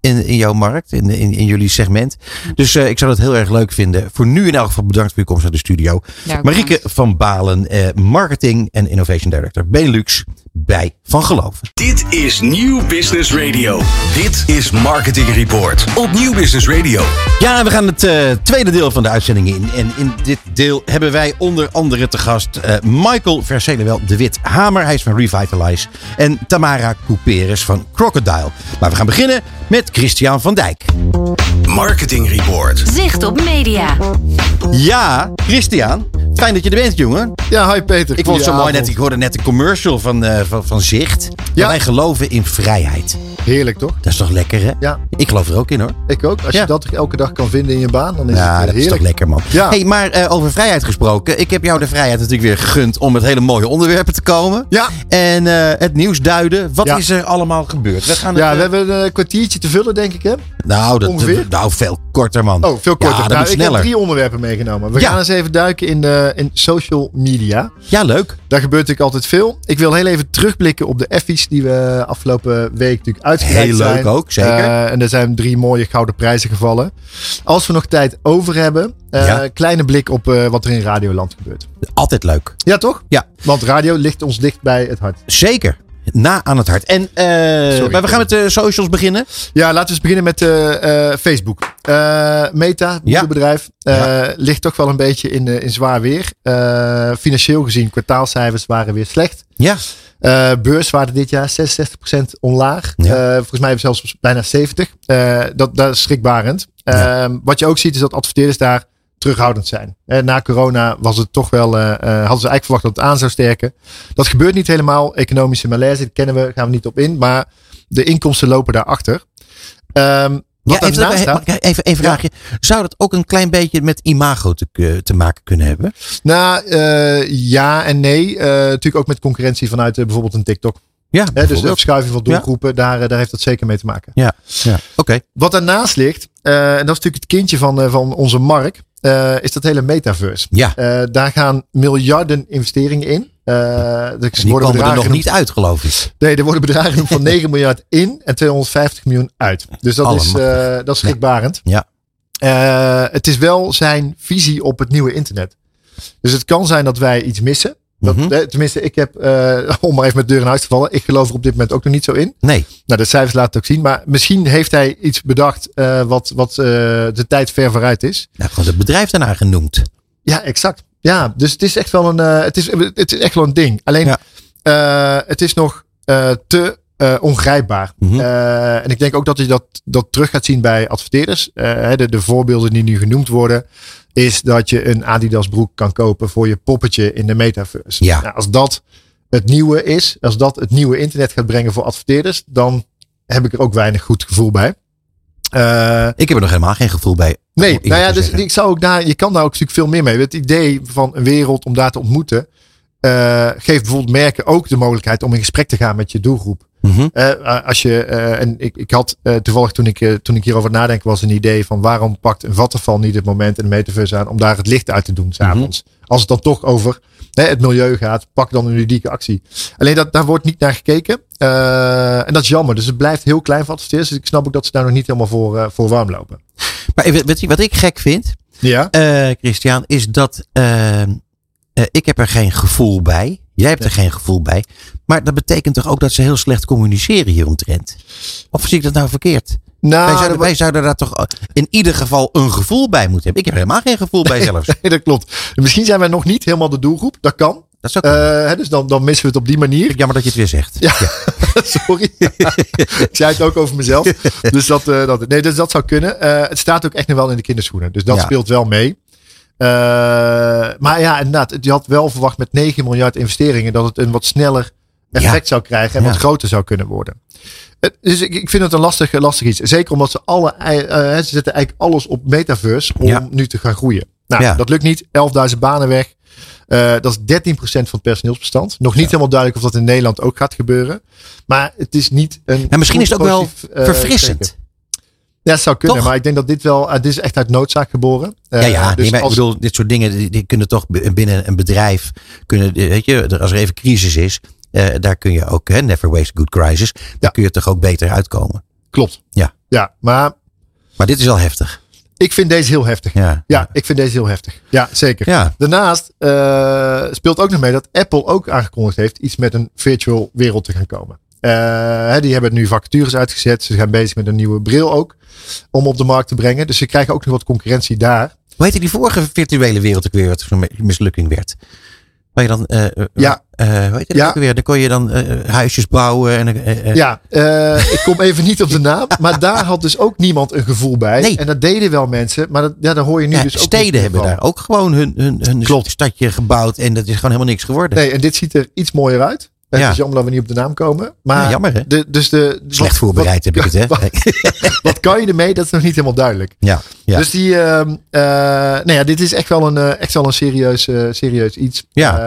A: in, in jouw markt, in, in, in jullie segment. Dus ik zou het heel erg leuk vinden. Voor nu in elk geval bedankt voor je komst naar de studio.
D: Ja,
A: Marieke van Balen, Marketing en Innovation Director Benelux bij Van Geloven.
B: Dit is Nieuw Business Radio. Dit is Marketing Report op Nieuw Business Radio.
A: Ja, we gaan het eh, tweede deel van de uitzending in. En in dit deel hebben wij onder andere te gast eh, Michael Vercelewel de Wit Hamer. Hij is van Revitalize. En Tamara Couperus van Crocodile. Maar we gaan beginnen met Christian van Dijk.
B: Marketing Report.
E: Zicht op media.
A: Ja, Christian. Fijn dat je er bent, jongen.
F: Ja, hi Peter.
A: Ik vond het zo mooi net. Ik hoorde net een commercial van, eh, van, van Zicht.
F: Ja.
A: Wij geloven in vrijheid.
F: Heerlijk toch?
A: Dat is toch lekker, hè?
F: Ja,
A: Ik geloof er ook in, hoor.
F: ik ook. Als
A: Ja.
F: je dat elke dag kan vinden in je baan, dan is
A: Ja,
F: het
A: dat
F: eh,
A: is toch
F: heerlijk.
A: lekker, man.
F: Ja.
A: Hey, maar eh, over vrijheid gesproken. Ik heb jou de vrijheid natuurlijk weer gegund om met hele mooie onderwerpen te komen.
F: Ja.
A: En het nieuws duiden. Wat is er allemaal gebeurd? We gaan
F: Ja, we hebben een kwartiertje te vullen, denk ik, hè?
A: nou, dat,
F: ongeveer?
A: nou, veel korter, man.
F: Oh, veel korter.
A: Ja, dat
F: nou,
A: moet
F: ik
A: sneller.
F: heb drie onderwerpen meegenomen. We
A: Ja.
F: gaan eens even duiken in, de, in social media.
A: Ja, leuk.
F: Daar gebeurt natuurlijk altijd veel. Ik wil heel even terugblikken op de effies die we afgelopen week natuurlijk uitgereikt
A: Heel
F: zijn.
A: leuk ook, zeker.
F: Eh, en er zijn drie mooie gouden prijzen gevallen. Als we nog tijd over hebben, eh,
A: Ja.
F: kleine blik op eh, wat er in Radioland gebeurt.
A: Altijd leuk.
F: Ja, toch?
A: Ja.
F: Want radio ligt ons dicht bij het hart.
A: Zeker. Na aan het hart. En eh, maar we gaan met de socials beginnen.
F: Ja, laten we eens beginnen met eh, eh, Facebook. Eh, Meta, moederbedrijf, eh,
A: Ja.
F: ligt toch wel een beetje in, eh, in zwaar weer. Eh, financieel gezien, kwartaalcijfers waren weer slecht.
A: Ja.
F: Eh, beurswaarde dit jaar 66% omlaag.
A: Ja.
F: Eh, volgens mij zelfs bijna 70%. Eh, dat, dat is schrikbarend.
A: Ja.
F: Eh, wat je ook ziet is dat adverteerders daar terughoudend zijn. Eh, na corona was het toch wel, eh, hadden ze eigenlijk verwacht dat het aan zou sterken. Dat gebeurt niet helemaal. Economische malaise, dat kennen we, gaan we niet op in. Maar de inkomsten lopen daarachter. Ehm wat
A: Ja, even,
F: staat,
A: even,
F: Ja.
A: vraagje. Zou dat ook een klein beetje met imago te, te maken kunnen hebben?
F: nou, ja en nee. Natuurlijk ook met concurrentie vanuit bijvoorbeeld een TikTok.
A: Ja,
F: dus de verschuiving van doelgroepen, daar, daar heeft dat zeker mee te maken.
A: Ja, ja. oké.
F: Wat daarnaast ligt, en dat is natuurlijk het kindje van, van onze markt, eh, is dat hele metaverse.
A: Ja,
F: Eh, daar gaan miljarden investeringen in.
A: Die
F: worden
A: komen er nog niet uit, geloof ik.
F: Nee, er worden bedragen van 9 miljard in en 250 miljoen uit. Dus dat is, dat is schrikbarend.
A: Ja.
F: Eh, het is wel zijn visie op het nieuwe internet. Dus het kan zijn dat wij iets missen. Dat,
A: Mhm.
F: tenminste, ik heb, eh, om maar even met de deur in huis te vallen, ik geloof er op dit moment ook nog niet zo in.
A: Nee.
F: Nou, de cijfers laten het ook zien. Maar misschien heeft hij iets bedacht eh, wat, wat eh, de tijd ver vooruit is.
A: Nou, gewoon het bedrijf daarna genoemd.
F: Ja, exact. Ja, dus het is echt wel een, het is, het is echt wel een ding. Alleen,
A: Ja.
F: het is nog te ongrijpbaar.
A: Mhm.
F: En ik denk ook dat je dat, dat terug gaat zien bij adverteerders. De, de voorbeelden die nu genoemd worden, is dat je een Adidas broek kan kopen voor je poppetje in de metaverse.
A: Ja.
F: Nou, als dat het nieuwe is, als dat het nieuwe internet gaat brengen voor adverteerders, dan heb ik er ook weinig goed gevoel bij. Eh,
A: Ik heb er nog helemaal geen gevoel bij.
F: Nee, nou ja, dus
A: zeggen.
F: ik zou ook daar, je kan daar ook natuurlijk veel meer mee. Het idee van een wereld om daar te ontmoeten, eh, geeft bijvoorbeeld merken ook de mogelijkheid om in gesprek te gaan met je doelgroep.
A: Mhm.
F: Eh, als je, eh, en ik, ik had eh, toevallig toen ik, toen ik hierover nadenken was een idee van waarom pakt een vattenval niet het moment in de metaverse aan om daar het licht uit te doen s'avonds. Als het dan toch over hè, het milieu gaat, pak dan een ludieke actie. Alleen dat, daar wordt niet naar gekeken. En dat is jammer. Dus het blijft heel klein voor adverteerders. Dus ik snap ook dat ze daar nog niet helemaal voor, voor warm lopen.
A: Maar weet weet je wat ik gek vind,
F: Ja.
A: Christian, is dat ik heb er geen gevoel bij. Jij hebt er geen gevoel bij. Maar dat betekent toch ook dat ze heel slecht communiceren hieromtrent? Of zie ik dat nou verkeerd?
F: Nou,
A: wij, zouden,
F: dat-
A: wij zouden daar toch in ieder geval een gevoel bij moeten hebben. Ik heb helemaal geen gevoel bij zelfs.
F: Nee, dat klopt. Misschien zijn wij nog niet helemaal de doelgroep. Dat kan.
A: Dat ook
F: Eh, dus dan, dan missen we het op die manier.
A: jammer dat je het weer zegt.
F: Ja, sorry. ik zei het ook over mezelf. Dus dat, eh, dat, nee, dus dat zou kunnen. Eh, het staat ook echt nog wel in de kinderschoenen. Dus dat
A: Ja.
F: speelt wel mee. Eh, maar ja, inderdaad. Je had wel verwacht met 9 miljard investeringen dat het een wat sneller effect zou krijgen en
A: Ja.
F: wat groter zou kunnen worden. Dus ik, ik vind het een lastig, lastig iets. Zeker omdat ze alle, eh, ze zetten eigenlijk alles op metaverse om
A: Ja.
F: nu te gaan groeien. Nou,
A: Ja.
F: dat lukt niet. 11.000 banen weg. Eh, dat is 13% van het personeelsbestand. Nog niet helemaal duidelijk of dat in Nederland ook gaat gebeuren. Maar het is niet een.
A: En misschien is het ook wel
F: eh,
A: verfrissend.
F: Ja, het zou kunnen.
A: Toch?
F: Maar ik denk dat dit wel. eh, dit is echt uit noodzaak geboren. Eh,
A: ja, ja.
F: dus
A: nee, maar
F: als-
A: ik bedoel, dit soort dingen die, die kunnen toch binnen een bedrijf. Kunnen, eh, weet je, als er even crisis is, eh, daar kun je ook, hè, never waste a good crisis. Daar
F: Ja.
A: kun je toch ook beter uitkomen.
F: Klopt.
A: Ja.
F: Ja, maar
A: Maar dit is wel heftig.
F: ik vind deze heel heftig.
A: Ja.
F: Ja, ik vind deze heel heftig. Ja, zeker.
A: Ja.
F: Daarnaast eh, speelt ook nog mee dat Apple ook aangekondigd heeft iets met een virtual wereld te gaan komen. Eh, die hebben nu vacatures uitgezet. Ze zijn bezig met een nieuwe bril ook. Om op de markt te brengen. Dus ze krijgen ook nog wat concurrentie daar.
A: Hoe heette die vorige virtuele wereld ook weer, wat zo'n mislukking werd? Waar je dan, eh, eh,
F: Ja.
A: hoe heet
F: Ja.
A: weer? Dan kon je dan huisjes bouwen. En,
F: Ja, ik kom even niet op de naam. Maar daar had dus ook niemand een gevoel bij.
A: Nee.
F: En dat deden wel mensen. Maar dat, ja, daar hoor je nu
A: ja,
F: dus ook
A: steden hebben
F: van.
A: daar ook gewoon hun, hun, hun
F: Klopt.
A: stadje gebouwd. En dat is gewoon helemaal niks geworden.
F: Nee, en dit ziet er iets mooier uit. Het
A: Ja.
F: is jammer dat we niet op de naam komen. Maar
A: Ja, jammer, hè?
F: De, dus de,
A: Slecht
F: wat-
A: voorbereid heb ik het, hè?
F: Wat, wat kan je ermee? Dat is nog niet helemaal duidelijk.
A: Ja, ja.
F: Dus die, eh, nou ja, dit is echt wel een, eh, echt wel een serieus, eh, serieus iets.
A: Ja.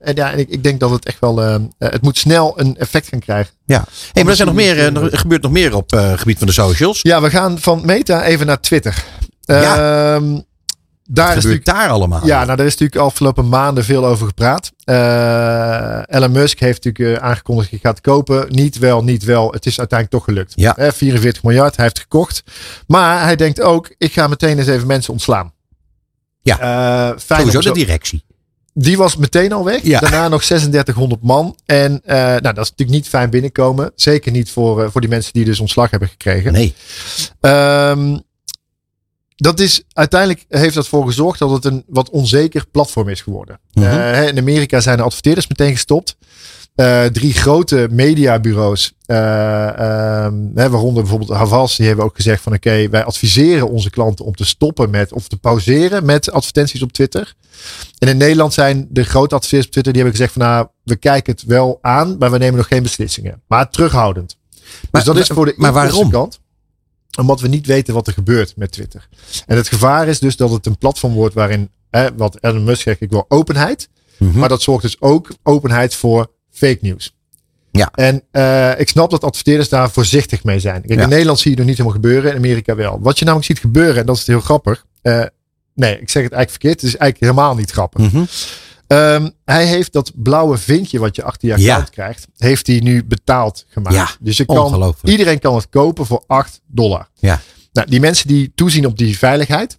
F: En ja, en ik, ik denk dat het echt wel, ehm, eh, het moet snel een effect gaan krijgen.
A: ja. Hey, maar er, zijn nog meer, er gebeurt nog meer op het gebied van de socials.
F: Ja, we gaan van Meta even naar Twitter.
A: Ja.
F: Ehm,
A: Wat
F: daar is natuurlijk,
A: daar allemaal?
F: ja, nou, daar is natuurlijk afgelopen maanden veel over gepraat. Eh, Elon Musk heeft natuurlijk eh, aangekondigd dat hij gaat kopen. Niet wel, niet wel. Het is uiteindelijk toch gelukt.
A: Ja.
F: Eh, 44 miljard, hij heeft gekocht. Maar hij denkt ook, ik ga meteen eens even mensen ontslaan.
A: Ja.
F: Eh, fijn
A: Sowieso de directie.
F: die was meteen al weg.
A: Ja.
F: Daarna nog 3600 man. En nou, dat is natuurlijk niet fijn binnenkomen. Zeker niet voor, voor die mensen die dus ontslag hebben gekregen.
A: Nee.
F: Ehm, dat is, uiteindelijk heeft dat voor gezorgd dat het een wat onzeker platform is geworden.
A: Mhm.
F: Eh, in Amerika zijn de adverteerders meteen gestopt. Eh, drie grote mediabureaus, ehm, hè, waaronder bijvoorbeeld Havas, die hebben ook gezegd van oké, wij adviseren onze klanten om te stoppen met of te pauzeren met advertenties op Twitter. En in Nederland zijn de grote adverteerders op Twitter, die hebben gezegd van nou, we kijken het wel aan, maar we nemen nog geen beslissingen. Maar terughoudend.
A: Maar-
F: dus dat is voor de
A: maar waarom?
F: kant omdat we niet weten wat er gebeurt met Twitter. En het gevaar is dus dat het een platform wordt waarin, hè, wat Elon Musk zegt, ik wil openheid.
A: Mhm.
F: Maar dat zorgt dus ook openheid voor fake nieuws.
A: Ja.
F: En eh, ik snap dat adverteerders daar voorzichtig mee zijn. Kijk,
A: Ja.
F: In Nederland zie je het nog niet helemaal gebeuren, in Amerika wel. Wat je namelijk ziet gebeuren, en dat is heel grappig. eh, nee, ik zeg het eigenlijk verkeerd. Het is eigenlijk helemaal niet grappig.
A: Mhm.
F: Ehm, hij heeft dat blauwe vinkje wat je achter je
A: Ja.
F: account krijgt, heeft hij nu betaald gemaakt.
A: Ja,
F: dus je kan, iedereen kan het kopen voor 8 dollar.
A: Ja.
F: Nou, die mensen die toezien op die veiligheid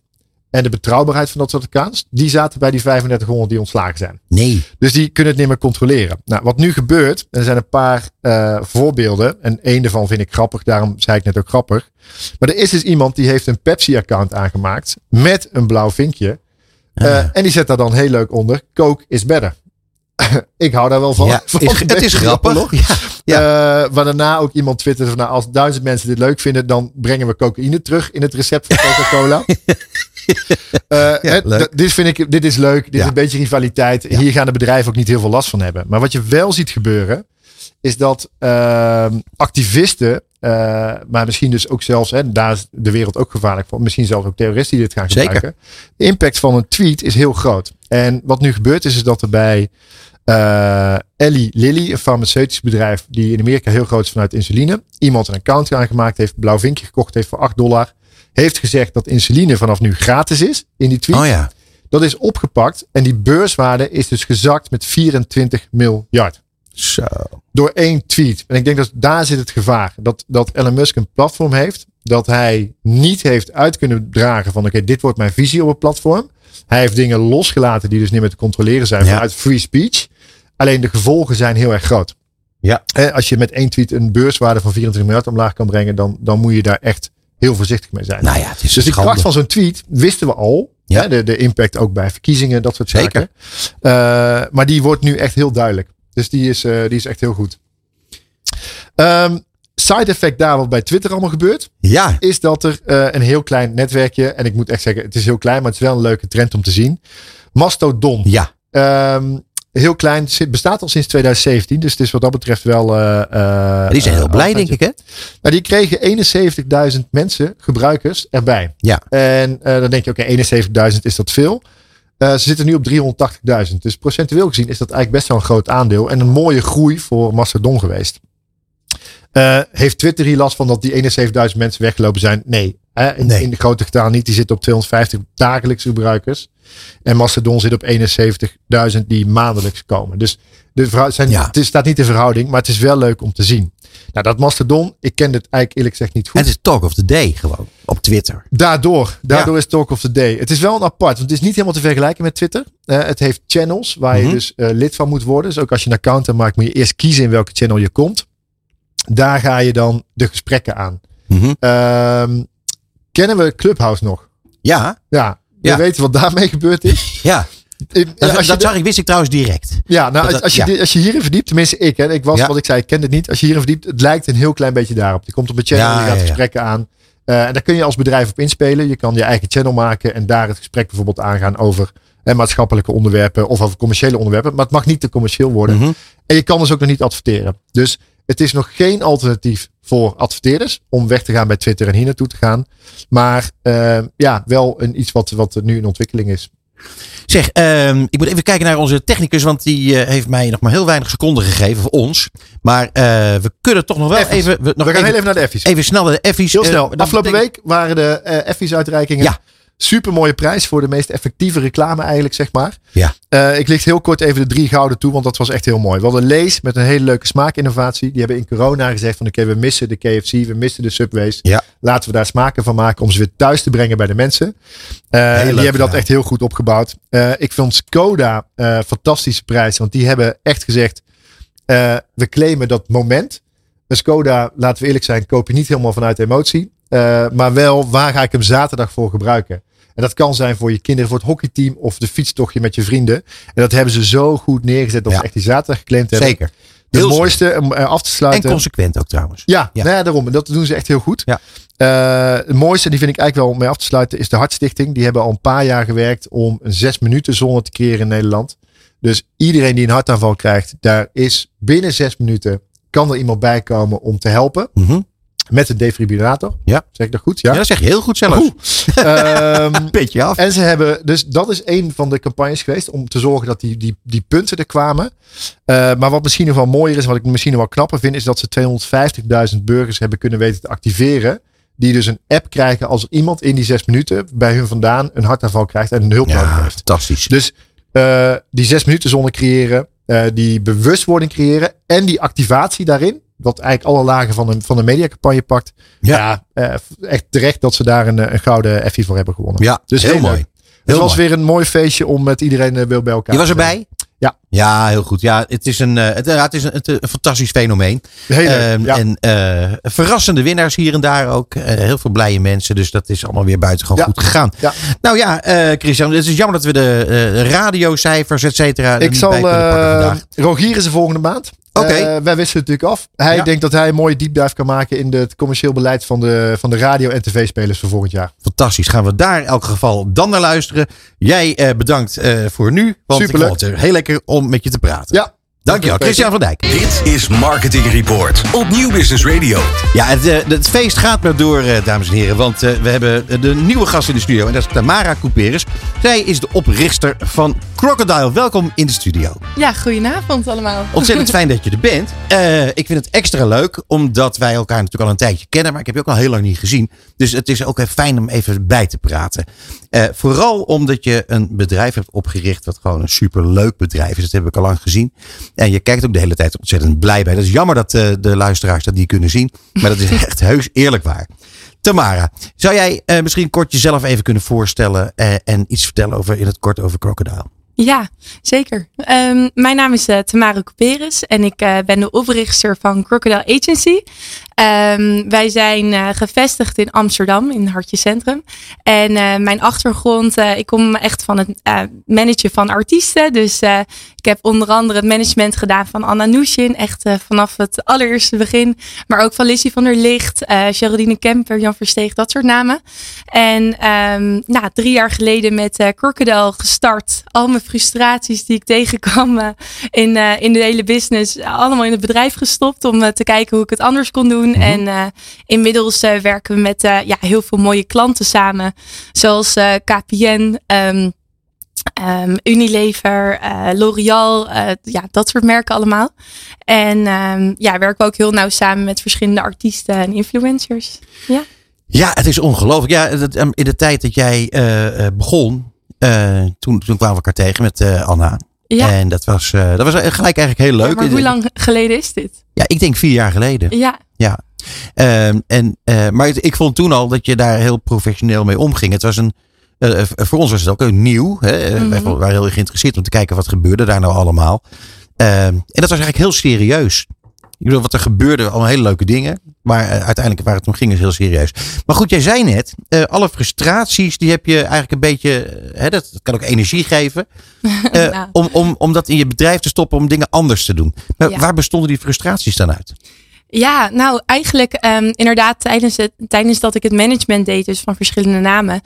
F: en de betrouwbaarheid van dat soort accounts, die zaten bij die 3500 die ontslagen zijn.
A: Nee.
F: Dus die kunnen het niet meer controleren. Nou, wat nu gebeurt, er zijn een paar uh, voorbeelden. En één daarvan vind ik grappig, daarom zei ik net ook grappig. Maar er is dus iemand die heeft een Pepsi-account aangemaakt met een blauw vinkje. Uh, en die zet daar dan heel leuk onder, Coke is better. ik hou daar wel van.
A: Ja, is, het is grappig.
F: Ja, ja. Uh, waar daarna ook iemand twitterde van nou, als duizend mensen dit leuk vinden, dan brengen we cocaïne terug in het recept van Coca-Cola. uh, ja, dit vind ik, dit is leuk. Dit is een beetje rivaliteit. Hier gaan de bedrijven ook niet heel veel last van hebben. Maar wat je wel ziet gebeuren, is dat uh, activisten, uh, maar misschien dus ook zelfs, hè, daar is de wereld ook gevaarlijk voor. Misschien zelfs ook terroristen die dit gaan gebruiken.
A: Zeker.
F: De impact van een tweet is heel groot. En wat nu gebeurt is, is dat er bij uh, Ellie Lilly, een farmaceutisch bedrijf die in Amerika heel groot is vanuit insuline, iemand een account aangemaakt heeft, blauw vinkje gekocht heeft voor 8 dollar, heeft gezegd dat insuline vanaf nu gratis is in die tweet.
A: Oh ja.
F: Dat is opgepakt en die beurswaarde is dus gezakt met 24 miljard.
A: Zo.
F: Door één tweet. En ik denk dat daar zit het gevaar. Dat, dat Elon Musk een platform heeft. Dat hij niet heeft uit kunnen dragen van oké, dit wordt mijn visie op het platform. Hij heeft dingen losgelaten die dus niet meer te controleren zijn
A: Ja.
F: vanuit free speech. Alleen de gevolgen zijn heel erg groot.
A: Ja.
F: Als je met één tweet een beurswaarde van 24 miljard omlaag kan brengen, dan, dan moet je daar echt heel voorzichtig mee zijn.
A: Nou ja, het is
F: Dus
A: schande.
F: kracht van zo'n tweet wisten we al.
A: Ja.
F: Hè, de, de impact ook bij verkiezingen, dat soort
A: Zeker.
F: zaken. Eh, maar die wordt nu echt heel duidelijk. Dus die is, eh, die is echt heel goed. Ehm, side effect daar wat bij Twitter allemaal gebeurt.
A: Ja.
F: Is dat er eh, een heel klein netwerkje. En ik moet echt zeggen, het is heel klein. Maar het is wel een leuke trend om te zien. Mastodon.
A: Ja.
F: Ehm, heel klein. Bestaat al sinds 2017. Dus het is wat dat betreft wel... eh,
A: Die zijn heel blij, denk ik, hè?
F: nou, die kregen 71.000 mensen, gebruikers, erbij.
A: Ja.
F: En dan denk je, oké, 71.000 is dat veel. Eh, ze zitten nu op 380.000. Dus procentueel gezien is dat eigenlijk best wel een groot aandeel. En een mooie groei voor Mastodon geweest. Eh, heeft Twitter hier last van dat die 71.000 mensen weggelopen zijn? Nee. Hè, in,
A: Nee.
F: in de grote getal niet. Die zitten op 250 dagelijkse gebruikers. En Mastodon zit op 71.000 die maandelijks komen. Dus de verhou- zijn,
A: Ja.
F: het staat niet in verhouding, maar het is wel leuk om te zien. Nou, dat Mastodon, ik ken het eigenlijk eerlijk gezegd niet goed.
A: Het is talk of the day gewoon. Op Twitter.
F: Daardoor, daardoor
A: Ja.
F: is Talk of the Day. Het is wel een apart, want het is niet helemaal te vergelijken met Twitter. Eh, het heeft channels waar
A: Mhm.
F: je dus eh, lid van moet worden. Dus ook als je een account aanmaakt, moet je eerst kiezen in welke channel je komt. Daar ga je dan de gesprekken aan.
A: Mhm.
F: Ehm, kennen we Clubhouse nog?
A: Ja.
F: Ja, we
A: Ja.
F: weten wat daarmee gebeurd is.
A: Ja. Dat,
F: als
A: zag ik, wist ik trouwens direct.
F: ja, nou,
A: dat-
F: als, als, je,
A: ja.
F: als je hierin verdiept, tenminste ik, hè, ik was
A: Ja.
F: wat ik zei, ik ken het niet. Als je hierin verdiept, het lijkt een heel klein beetje daarop. Je komt op een channel,
A: Ja,
F: je gaat gesprekken aan. Eh, en daar kun je als bedrijf op inspelen. Je kan je eigen channel maken en daar het gesprek bijvoorbeeld aangaan over eh, maatschappelijke onderwerpen of over commerciële onderwerpen. Maar het mag niet te commercieel worden.
A: Mhm.
F: En je kan dus ook nog niet adverteren. Dus het is nog geen alternatief voor adverteerders om weg te gaan bij Twitter en hier naartoe te gaan. Maar eh, ja, wel een, iets wat, wat nu in ontwikkeling is.
A: Zeg, ehm, ik moet even kijken naar onze technicus, want die eh, heeft mij nog maar heel weinig seconden gegeven voor ons. Maar eh, we kunnen toch nog wel
F: Effies.
A: even, we, nog
F: We gaan
A: even,
F: heel even naar de Effies.
A: even snel naar de Effies.
F: Heel
A: Eh,
F: snel. Afgelopen
A: betekent-
F: week waren de Effies uitreikingen.
A: Ja.
F: Super mooie prijs voor de meest effectieve reclame eigenlijk, zeg maar.
A: Ja.
F: Eh, ik licht heel kort even de drie gouden toe, want dat was echt heel mooi. We hadden Lees met een hele leuke smaakinnovatie. Die hebben in corona gezegd van oké, we missen de KFC, we missen de Subways.
A: Ja.
F: Laten we daar smaken van maken om ze weer thuis te brengen bij de mensen. En die
A: leuk
F: hebben dat echt heel goed opgebouwd. Eh, ik vond Skoda fantastische prijs, want die hebben echt gezegd, we claimen dat moment. Een Skoda, laten we eerlijk zijn, koop je niet helemaal vanuit emotie. Maar wel, waar ga ik hem zaterdag voor gebruiken? En dat kan zijn voor je kinderen, voor het hockeyteam of de fietstochtje met je vrienden. En dat hebben ze zo goed neergezet dat
A: Ja.
F: ze echt die zaterdag geclaimd hebben.
A: Zeker.
F: De
A: Heel
F: mooiste om eh, af te
A: En
F: sluiten.
A: consequent ook trouwens.
F: Ja,
A: Ja.
F: Nou ja, daarom. En dat doen ze echt heel goed.
A: Ja.
F: Eh, het mooiste, die vind ik eigenlijk wel om mee af te sluiten, is de Hartstichting. Die hebben al een paar jaar gewerkt om een zes minuten zone te creëren in Nederland. Dus iedereen die een hartaanval krijgt, daar is binnen zes minuten kan er iemand bij komen om te helpen.
A: Mhm.
F: Met een defibrillator.
A: Ja.
F: Zeg ik dat goed?
A: Ja.
F: Ja.
A: dat zeg je heel goed zelfs.
F: Ehm,
A: Beetje af.
F: en ze hebben, dus dat is een van de campagnes geweest om te zorgen dat die, die, die punten er kwamen. Eh, maar wat misschien nog wel mooier is, wat ik misschien nog wel knapper vind, is dat ze 250.000 burgers hebben kunnen weten te activeren. Die dus een app krijgen als er iemand in die zes minuten bij hun vandaan een hartaanval krijgt en een hulp nodig
A: Ja,
F: heeft.
A: fantastisch.
F: Dus eh, die zes minuten zone creëren, eh, die bewustwording creëren en die activatie daarin. Wat eigenlijk alle lagen van de, van de mediacampagne pakt.
A: Ja.
F: Ja, eh, echt terecht dat ze daar een, eh, een gouden Effie voor hebben gewonnen.
A: Ja,
F: Dus
A: heel,
F: heel
A: mooi.
F: leuk.
A: Heel
F: Het was
A: mooi.
F: weer een mooi feestje om met iedereen eh, weer bij elkaar
A: Je was erbij?
F: Ja.
A: Ja, heel goed. Ja, het is een, eh, het, ja, het is een, het, een fantastisch fenomeen.
F: Heel leuk,
A: Ehm,
F: ja.
A: En eh, verrassende winnaars hier en daar ook. Eh, heel veel blije mensen. Dus dat is allemaal weer buitengewoon
F: Ja.
A: goed gegaan.
F: Ja.
A: Nou ja, eh, Christian, het is jammer dat we de eh, radiocijfers, et cetera, er
F: Ik
A: niet
F: zal.
A: bij kunnen pakken
F: eh
A: vandaag.
F: Rogier is de volgende maand.
A: Oké.
F: Eh, wij wisten het natuurlijk af. Hij
A: Ja.
F: denkt dat hij een mooie deep dive kan maken in het commercieel beleid van de, van de radio- en tv-spelers voor volgend jaar.
A: Fantastisch. Gaan we daar in elk geval dan naar luisteren. Jij eh, bedankt eh, voor nu. Want
F: Superleuk.
A: ik vond het heel lekker om met je te praten.
F: Ja.
A: Dankjewel, Christian van Dijk.
B: Dit is Marketing Report op Nieuw Business Radio.
A: Ja, het, eh, het feest gaat maar door, eh, dames en heren. Want eh, we hebben de nieuwe gast in de studio. En dat is Tamara Couperus. Zij is de oprichter van Crocodile. Welkom in de studio.
G: Ja, goedenavond allemaal.
A: Ontzettend fijn dat je er bent. Eh, ik vind het extra leuk, omdat wij elkaar natuurlijk al een tijdje kennen. Maar ik heb je ook al heel lang niet gezien. Dus het is ook fijn om even bij te praten. Eh, vooral omdat je een bedrijf hebt opgericht. wat gewoon een superleuk bedrijf is. Dat heb ik al lang gezien. En je kijkt ook de hele tijd ontzettend blij bij. Dat is jammer dat eh, de luisteraars dat niet kunnen zien. Maar dat is echt heus eerlijk waar. Tamara, zou jij eh, misschien kort jezelf even kunnen voorstellen. eh, en iets vertellen over, in het kort over Crocodile?
G: Ja, zeker. Ehm, mijn naam is uh, Tamara Couperus en ik uh, ben de oprichter van Crocodile Agency. Um, wij zijn uh, gevestigd in Amsterdam, in Hartje Centrum. En uh, mijn achtergrond, ik kom echt van het managen van artiesten. Dus ik heb onder andere het management gedaan van Anna Nushin, echt vanaf het allereerste begin. Maar ook van Lizzie van der Licht, Geraldine Kemper, Jan Versteeg, dat soort namen. En um, nou, drie jaar geleden met Crocodile gestart. Al mijn frustraties die ik tegenkwam uh, in, uh, in de hele business, allemaal in het bedrijf gestopt om uh, te kijken hoe ik het anders kon doen. Mm -hmm. En inmiddels werken we met ja, heel veel mooie klanten samen, zoals KPN. Um, Um, Unilever, L'Oreal, ja, dat soort merken allemaal. En um, ja, werken we ook heel nauw samen met verschillende artiesten en influencers. Ja,
A: ja het is ongelooflijk. Ja, in de tijd dat jij begon, toen, toen kwamen we elkaar tegen met Anna.
G: Ja.
A: En dat was, dat was gelijk eigenlijk heel leuk.
G: Ja, maar hoe lang geleden is dit?
A: Ja, ik denk vier jaar geleden.
G: Ja.
A: Ja. Um, en, maar ik vond toen al dat je daar heel professioneel mee omging. Het was een uh, voor ons was het ook heel nieuw. Hè? Mm -hmm. Wij waren heel erg geïnteresseerd om te kijken wat gebeurde daar nou allemaal. Uh, en dat was eigenlijk heel serieus. Ik bedoel, wat er gebeurde, allemaal hele leuke dingen. Maar uh, uiteindelijk waar het om ging is heel serieus. Maar goed, jij zei net, uh, alle frustraties die heb je eigenlijk een beetje, hè, dat, dat kan ook energie geven. Uh, nou. om, om, om dat in je bedrijf te stoppen, om dingen anders te doen. Maar ja. waar bestonden die frustraties dan uit?
G: Ja, nou eigenlijk um, inderdaad tijdens, het, tijdens dat ik het management deed, dus van verschillende namen,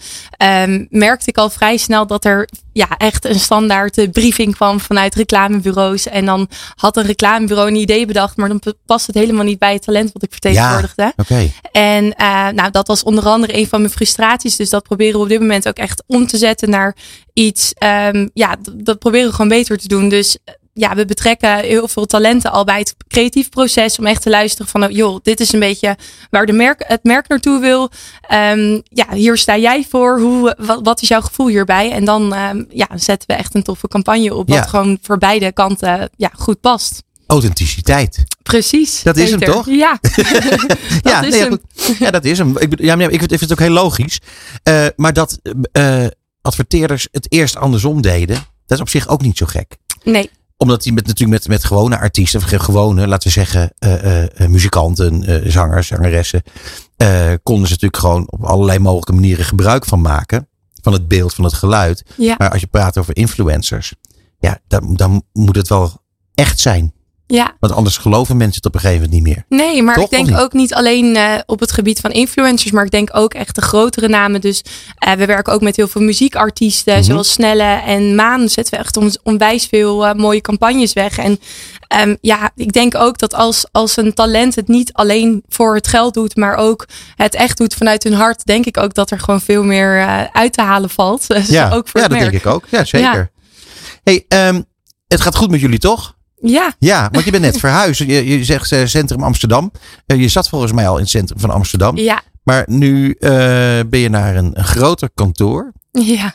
G: um, merkte ik al vrij snel dat er ja, echt een standaard briefing kwam vanuit reclamebureaus. En dan had een reclamebureau een idee bedacht, maar dan past het helemaal niet bij het talent wat ik vertegenwoordigde.
A: Ja, okay.
G: En uh, nou, dat was onder andere een van mijn frustraties. Dus dat proberen we op dit moment ook echt om te zetten naar iets, um, ja, dat proberen we gewoon beter te doen. Dus ja, we betrekken heel veel talenten al bij het creatief proces om echt te luisteren van, joh, dit is een beetje waar de merk, het merk naartoe wil. Um, ja, hier sta jij voor. Hoe, wat, wat is jouw gevoel hierbij? En dan um, ja, zetten we echt een toffe campagne op, wat
A: Ja.
G: gewoon voor beide kanten ja, goed past.
A: Authenticiteit.
G: Precies.
A: Dat is hem toch?
G: Ja. dat
A: ja,
G: is
A: nee,
G: hem.
A: goed. ja, dat is hem. Ik, ja, ik, vind, ik vind het ook heel logisch. Eh, maar dat eh, adverteerders het eerst andersom deden, dat is op zich ook niet zo gek.
G: Nee.
A: Omdat die met, natuurlijk met, met gewone artiesten, of gewone, laten we zeggen, eh, muzikanten, zangers, zangeressen, konden ze natuurlijk gewoon op allerlei mogelijke manieren gebruik van maken. Van het beeld, van het geluid.
G: Ja.
A: Maar als je praat over influencers, ja, dan, dan moet het wel echt zijn.
G: Ja.
A: Want anders geloven mensen het op een gegeven moment niet meer.
G: Nee, maar
A: Toch,
G: ik denk
A: niet?
G: ook niet alleen eh, op het gebied van influencers, maar ik denk ook echt de grotere namen. Dus eh, we werken ook met heel veel muziekartiesten,
A: Mhm.
G: zoals Snelle en Maan. Zetten we echt ons onwijs veel eh, mooie campagnes weg. En ehm, ja, ik denk ook dat als, als een talent het niet alleen voor het geld doet, maar ook het echt doet vanuit hun hart, denk ik ook dat er gewoon veel meer uit te halen valt. Dus
A: Ja,
G: ook voor
A: ja dat
G: merk.
A: denk ik ook. Ja, zeker. Hey, ehm, het gaat goed met jullie toch?
G: Ja,
A: Ja, want je bent net verhuisd. Je, je zegt eh, centrum Amsterdam. Eh, je zat volgens mij al in het centrum van Amsterdam.
G: ja,
A: Maar nu eh, ben je naar een, een groter kantoor.
G: ja.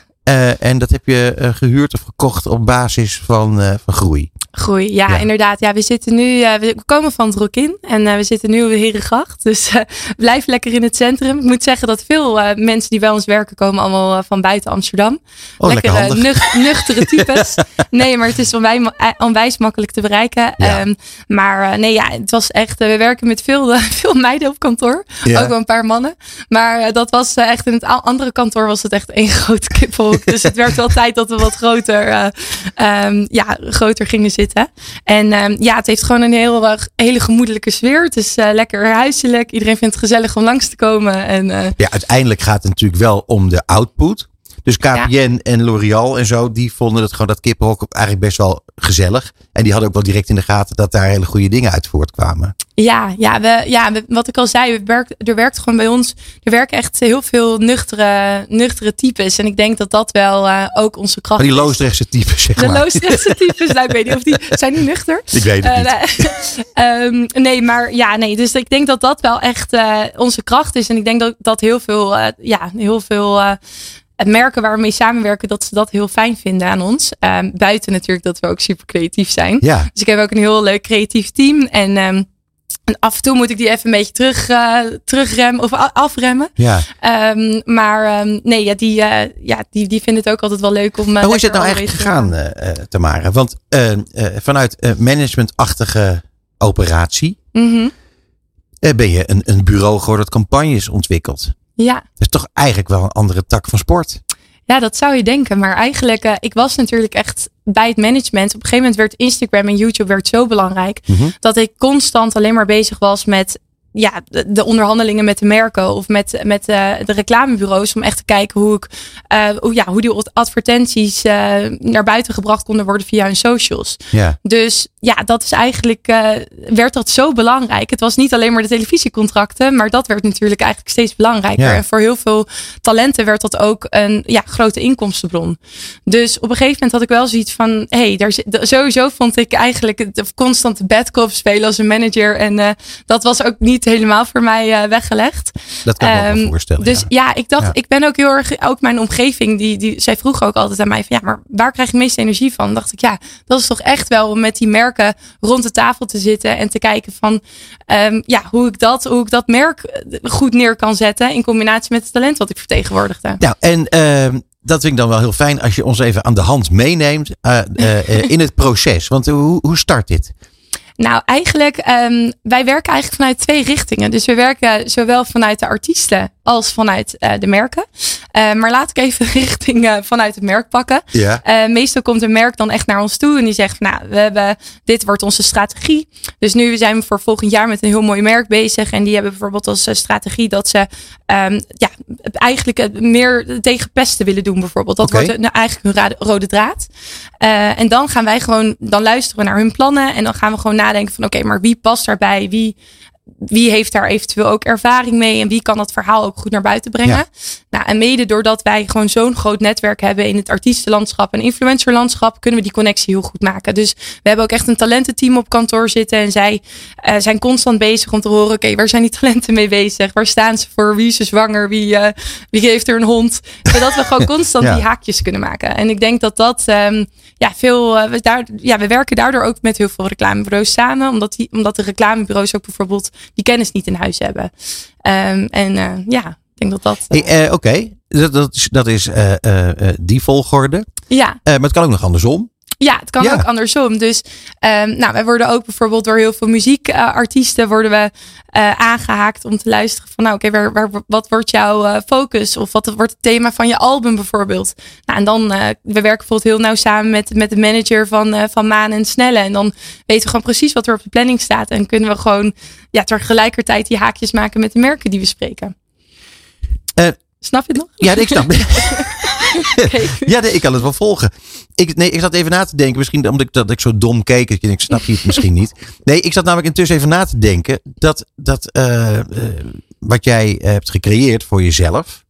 A: En dat heb je eh, gehuurd of gekocht op basis van, van groei.
G: Groei, ja,
A: Ja.
G: inderdaad. Ja, we zitten nu, eh, we komen van het Rock in en eh, we zitten nu op de Herengracht. Dus eh blijf lekker in het centrum. Ik moet zeggen dat veel mensen die bij ons werken komen allemaal van buiten Amsterdam.
A: Oh, lekker
G: nuch- nuchtere types. nee, maar het is onwijs, onwijs makkelijk te bereiken.
A: Ja.
G: Ehm, maar nee, ja, het was echt, we werken met veel, veel meiden op kantoor.
A: Ja.
G: Ook wel een paar mannen. Maar dat was echt in het andere kantoor was het echt één grote kippenhok. dus het werd wel tijd dat we wat groter, eh, ehm, ja, groter gingen zitten. En ehm, ja, het heeft gewoon een heel, hele gemoedelijke sfeer. Het is eh, lekker huiselijk. Iedereen vindt het gezellig om langs te komen. En eh,
A: Ja, uiteindelijk gaat het natuurlijk wel om de output. Dus KPN en L'Oreal en zo, die vonden het gewoon dat kippenhok eigenlijk best wel gezellig. En die hadden ook wel direct in de gaten dat daar hele goede dingen uit voortkwamen.
G: Ja, ja, we, ja we- wat ik al zei, we er werkt gewoon bij ons, er werken echt heel veel nuchtere, nuchtere types. En ik denk dat dat wel eh, ook onze kracht
A: Maar die
G: is.
A: Loosdrechtse types, zeg
G: De
A: maar.
G: Loosdrechtse types, nou, ik weet niet of die, zijn die nuchter?
A: Ik weet het
G: Eh,
A: niet.
G: nee. Ehm, nee, maar ja, nee. Dus ik denk dat dat wel echt eh, onze kracht is. En ik denk dat, dat heel veel, ja, heel veel merken waar we mee samenwerken, dat ze dat heel fijn vinden aan ons. Ehm, buiten natuurlijk dat we ook super creatief zijn.
A: Ja,
G: Dus ik heb ook een heel leuk creatief team. En, ehm, en af en toe moet ik die even een beetje terug, eh, terugremmen of afremmen.
A: ja.
G: Ehm, maar nee, ja, die, eh, ja, die, die vinden het ook altijd wel leuk om. eh,
A: Maar hoe is het nou eigenlijk gegaan, eh, Tamara? Want vanuit managementachtige operatie
G: Mhm.
A: ben je een, een bureau geworden dat campagnes ontwikkelt.
G: Ja.
A: Dat is toch eigenlijk wel een andere tak van sport.
G: Ja, dat zou je denken. Maar eigenlijk, eh, ik was natuurlijk echt bij het management. Op een gegeven moment werd Instagram en YouTube werd zo belangrijk.
A: Mhm.
G: Dat ik constant alleen maar bezig was met ja, de, de onderhandelingen met de merken of met, met eh, de reclamebureaus. Om echt te kijken hoe, ik, eh, hoe, ja, hoe die advertenties eh, naar buiten gebracht konden worden via hun socials.
A: Ja.
G: Dus ja, dat is eigenlijk, werd dat zo belangrijk. Het was niet alleen maar de televisiecontracten, maar dat werd natuurlijk eigenlijk steeds belangrijker.
A: Ja.
G: En voor heel veel talenten werd dat ook een ja, grote inkomstenbron. Dus op een gegeven moment had ik wel zoiets van, hey, daar sowieso vond ik eigenlijk het constante bad cop spelen als een manager. En dat was ook niet helemaal voor mij eh, weggelegd.
A: Dat kan ik me
G: Ehm,
A: voorstellen.
G: Dus
A: ja.
G: ja, ik dacht,
A: Ja.
G: ik ben ook heel erg, ook mijn omgeving, die, die, zij vroeg ook altijd aan mij van, ja, maar waar krijg je de meeste energie van? Dacht ik, ja, dat is toch echt wel om met die merken rond de tafel te zitten en te kijken van, ehm, ja, hoe ik dat, hoe ik dat merk eh, goed neer kan zetten in combinatie met het talent wat ik vertegenwoordigde.
A: Nou, en ehm, dat vind ik dan wel heel fijn als je ons even aan de hand meeneemt eh, in het proces. Want hoe, hoe start dit?
G: Nou, eigenlijk, ehm, wij werken eigenlijk vanuit twee richtingen. Dus we werken zowel vanuit de artiesten als vanuit eh, de merken. Eh, maar laat ik even richting eh, vanuit het merk pakken. Meestal komt een merk dan echt naar ons toe en die zegt, nou, we hebben, dit wordt onze strategie. Dus nu zijn we voor volgend jaar met een heel mooi merk bezig. En die hebben bijvoorbeeld als strategie dat ze ehm, ja, eigenlijk meer tegen pesten willen doen bijvoorbeeld. Dat wordt nou, eigenlijk hun rode draad. En dan gaan wij gewoon, dan luisteren we naar hun plannen en dan gaan we gewoon nadenken van, oké, maar wie past daarbij? Wie, wie heeft daar eventueel ook ervaring mee en wie kan dat verhaal ook goed naar buiten brengen?
A: Ja.
G: Nou, en mede doordat wij gewoon zo'n groot netwerk hebben in het artiestenlandschap en influencerlandschap, kunnen we die connectie heel goed maken. Dus we hebben ook echt een talententeam op kantoor zitten en zij eh, zijn constant bezig om te horen, oké, waar zijn die talenten mee bezig? Waar staan ze voor? Wie is er zwanger? Wie, eh, wie heeft er een hond? Zodat we gewoon constant
A: Ja.
G: die haakjes kunnen maken. En ik denk dat dat ehm, ja, veel, eh, we, daar, ja, we werken daardoor ook met heel veel reclamebureaus samen, omdat, die, omdat de reclamebureaus ook bijvoorbeeld die kennis niet in huis hebben. Ehm, en eh, ja, ik denk dat dat. eh,
A: Hey, eh, Oké, dat, dat is, dat is die volgorde.
G: ja,
A: maar het kan ook nog andersom.
G: Ja, het kan
A: Ja.
G: ook andersom. Dus ehm, nou, wij worden ook bijvoorbeeld door heel veel muziekartiesten worden we eh, aangehaakt om te luisteren van nou oké, waar, waar, wat wordt jouw eh, focus? Of wat wordt het thema van je album bijvoorbeeld? Nou, en dan, eh, we werken bijvoorbeeld heel nauw samen met, met de manager van, van Maan en Snelle. En dan weten we gewoon precies wat er op de planning staat. En kunnen we gewoon ja, tegelijkertijd die haakjes maken met de merken die we spreken. Snap je het nog?
A: Ja, ik snap. Ja, nee, ik kan het wel volgen. Ik, nee, ik zat even na te denken. Misschien omdat ik, dat ik zo dom keek. Ik denk, snap je het misschien niet. Nee, ik zat namelijk intussen even na te denken. Dat, dat eh, eh, wat jij hebt gecreëerd voor jezelf.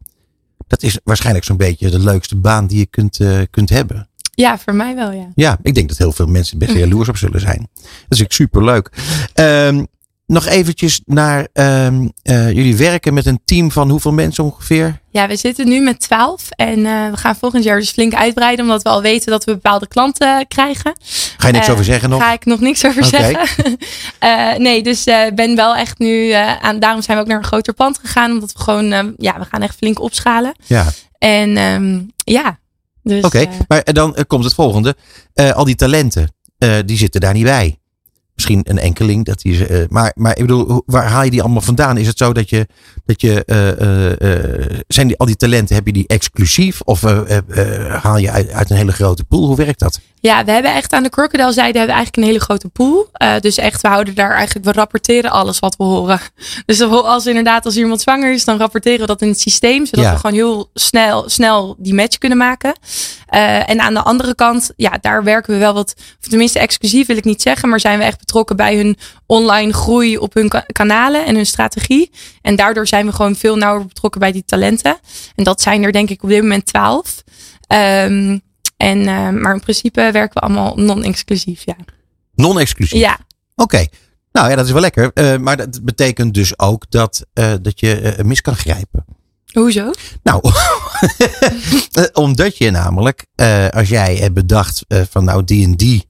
A: Dat is waarschijnlijk zo'n beetje de leukste baan die je kunt, eh, kunt hebben.
G: Ja, voor mij wel, ja.
A: Ja, ik denk dat heel veel mensen best jaloers op zullen zijn. Dat is natuurlijk superleuk. Ehm nog eventjes naar ehm, eh, jullie werken met een team van hoeveel mensen ongeveer?
G: Ja, we zitten nu met 12 en eh, we gaan volgend jaar dus flink uitbreiden, omdat we al weten dat we bepaalde klanten krijgen.
A: Ga je niks
G: Eh,
A: over zeggen nog?
G: Ga ik nog niks over zeggen. Eh, nee, dus ben wel echt nu eh, aan. Daarom zijn we ook naar een groter pand gegaan, omdat we gewoon, eh, ja, we gaan echt flink opschalen.
A: Ja,
G: En ehm, ja, dus.
A: oké.
G: eh,
A: Maar dan eh, komt het volgende. Eh, al die talenten, eh, die zitten daar niet bij. Misschien een enkeling. Dat die, ze, eh, maar, maar ik bedoel, waar haal je die allemaal vandaan? Is het zo dat je, dat je eh, eh, zijn die, al die talenten, heb je die exclusief? Of haal je uit, uit een hele grote pool? Hoe werkt dat?
G: Ja, we hebben echt aan de Crocodile zijde hebben we eigenlijk een hele grote pool. Dus echt, we houden daar eigenlijk, we rapporteren alles wat we horen. Dus als inderdaad, als iemand zwanger is, dan rapporteren we dat in het systeem. Zodat
A: Ja.
G: we gewoon heel snel, snel die match kunnen maken. Eh, en aan de andere kant, ja, daar werken we wel wat, of tenminste exclusief wil ik niet zeggen, maar zijn we echt betrokken bij hun online groei op hun ka- kanalen en hun strategie. En daardoor zijn we gewoon veel nauwer betrokken bij die talenten. En dat zijn er denk ik op dit moment twaalf. Ehm, en, eh, maar in principe werken we allemaal non-exclusief, ja.
A: Non-exclusief?
G: Ja,
A: Oké. Nou ja, dat is wel lekker. Eh, maar dat betekent dus ook dat, dat je mis kan grijpen.
G: Hoezo?
A: Nou, eh, omdat je namelijk, eh, als jij hebt bedacht eh, van nou die en die,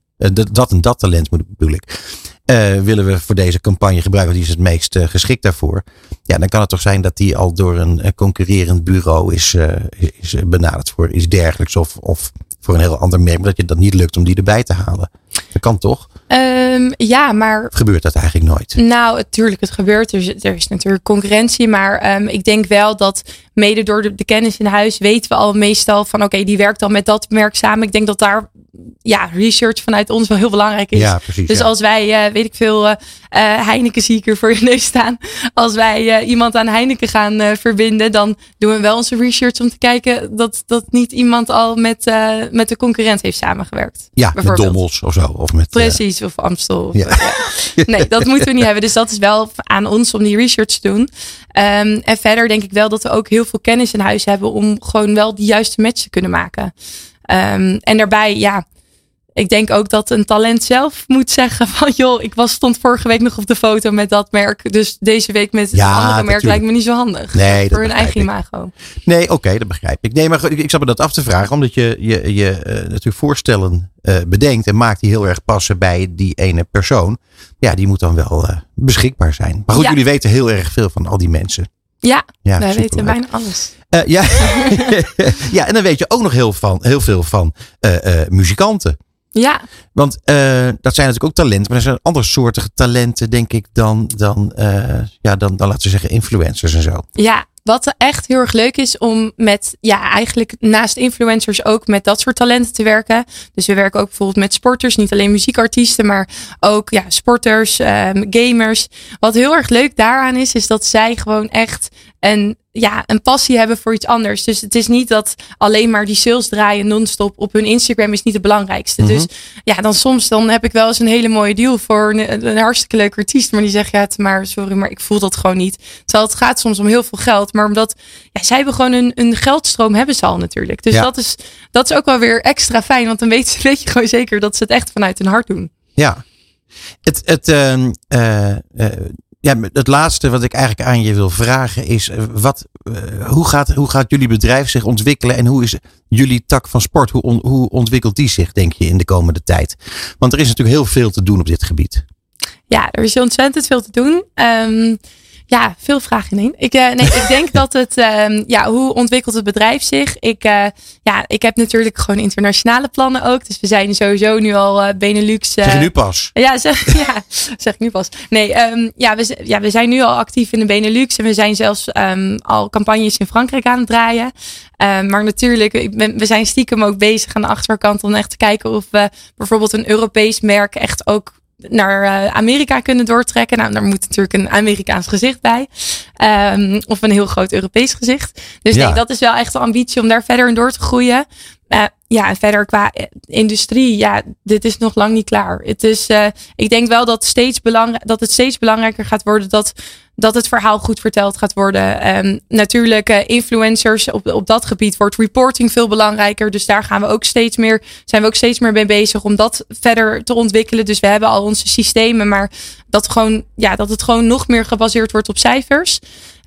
A: dat- en dat talent bedoel ik, willen we voor deze campagne gebruiken, die is het meest geschikt daarvoor. Ja, dan kan het toch zijn dat die al door een concurrerend bureau is, is benaderd voor iets dergelijks of, of voor een heel ander merk, dat je dat niet lukt om die erbij te halen. Dat kan toch?
G: Ehm, ja, maar
A: gebeurt dat eigenlijk nooit?
G: Nou, natuurlijk, het gebeurt. Er is, er is natuurlijk concurrentie. Maar ehm, ik denk wel dat mede door de, de kennis in huis weten we al meestal van oké, die werkt dan met dat merk samen. Ik denk dat daar ja, research vanuit ons wel heel belangrijk is.
A: Ja, precies.
G: Dus
A: ja.
G: als wij, eh, weet ik veel, eh eh, Heineken zie ik hier voor je neus staan. Als wij iemand aan Heineken gaan verbinden, dan doen we wel onze research om te kijken dat, dat niet iemand al met, met de concurrent heeft samengewerkt.
A: ja, met dommels of zo. Of met,
G: Precies, of Amstel. of-
A: Ja.
G: ja. Nee, dat moeten we niet hebben. Dus dat is wel aan ons om die research te doen. Ehm, en verder denk ik wel dat we ook heel veel kennis in huis hebben om gewoon wel die juiste match te kunnen maken. Ehm, en daarbij, ja, ik denk ook dat een talent zelf moet zeggen van joh, ik was, stond vorige week nog op de foto met dat merk. Dus deze week met
A: Ja,
G: een andere merk
A: natuurlijk.
G: lijkt me niet zo handig.
A: Nee, dat
G: voor hun eigen
A: ik.
G: imago.
A: Nee, oké, dat begrijp ik. Nee, maar ik, ik zat me dat af te vragen, omdat je je, je eh, natuurlijk voorstellen eh, bedenkt en maakt die heel erg passen bij die ene persoon. Ja, die moet dan wel eh, beschikbaar zijn. Maar goed,
G: Ja.
A: jullie weten heel erg veel van al die mensen.
G: Ja,
A: Ja,
G: wij weten bijna alles.
A: Ja. ja, en dan weet je ook nog heel, van, heel veel van muzikanten.
G: Ja,
A: Want eh, dat zijn natuurlijk ook talenten, maar er zijn andere soorten talenten, denk ik, dan, dan, eh, ja, dan, dan laten we zeggen influencers en zo.
G: Ja, wat echt heel erg leuk is om met, ja, eigenlijk naast influencers ook met dat soort talenten te werken. Dus we werken ook bijvoorbeeld met sporters, niet alleen muziekartiesten, maar ook ja, sporters, ehm, gamers. Wat heel erg leuk daaraan is, is dat zij gewoon echt een, ja, een passie hebben voor iets anders. Dus het is niet dat alleen maar die sales draaien non-stop op hun Instagram is niet het belangrijkste.
A: Mhm.
G: Dus ja, dan soms dan heb ik wel eens een hele mooie deal voor een, een hartstikke leuke artiest. Maar die zegt, ja, maar sorry, maar ik voel dat gewoon niet. Terwijl het gaat soms om heel veel geld. Maar omdat, ja, zij hebben gewoon een, een geldstroom hebben ze al natuurlijk. Dus
A: Ja.
G: dat, is, dat is ook wel weer extra fijn. Want dan weet, weet je gewoon zeker dat ze het echt vanuit hun hart doen.
A: Ja. Het, het, ehm, eh, eh, ja, het laatste wat ik eigenlijk aan je wil vragen is: eh, wat, eh, hoe, gaat, hoe gaat jullie bedrijf zich ontwikkelen en hoe is jullie tak van sport? Hoe, hoe ontwikkelt die zich, denk je, in de komende tijd? Want er is natuurlijk heel veel te doen op dit gebied.
G: Ja, er is ontzettend veel te doen. Ehm, ja, veel vragen in één. Ik, eh, nee, ik denk dat het, ehm, ja, hoe ontwikkelt het bedrijf zich? Ik, eh, ja, ik heb natuurlijk gewoon internationale plannen ook. Dus we zijn sowieso nu al eh, Benelux.
A: Zeg nu pas?
G: Ja, zeg, ja, zeg ik nu pas. Nee, ehm, ja, we, ja, we zijn nu al actief in de Benelux. En we zijn zelfs ehm, al campagnes in Frankrijk aan het draaien. Maar natuurlijk, ik ben, we zijn stiekem ook bezig aan de achterkant om echt te kijken of we bijvoorbeeld een Europees merk echt ook naar eh, Amerika kunnen doortrekken. Nou, daar moet natuurlijk een Amerikaans gezicht bij. Ehm, of een heel groot Europees gezicht. Dus
A: Ja.
G: nee, dat is wel echt de ambitie om daar verder in door te groeien. Uh, ja, en verder qua eh, industrie, ja, dit is nog lang niet klaar. Het is, uh, ik denk wel dat, steeds belangrijk, dat het steeds belangrijker gaat worden dat, dat het verhaal goed verteld gaat worden. Um, natuurlijk, uh, influencers op, op dat gebied wordt reporting veel belangrijker. Dus daar gaan we ook steeds meer, zijn we ook steeds meer mee bezig om dat verder te ontwikkelen. Dus we hebben al onze systemen, maar dat, gewoon, ja, dat het gewoon nog meer gebaseerd wordt op cijfers.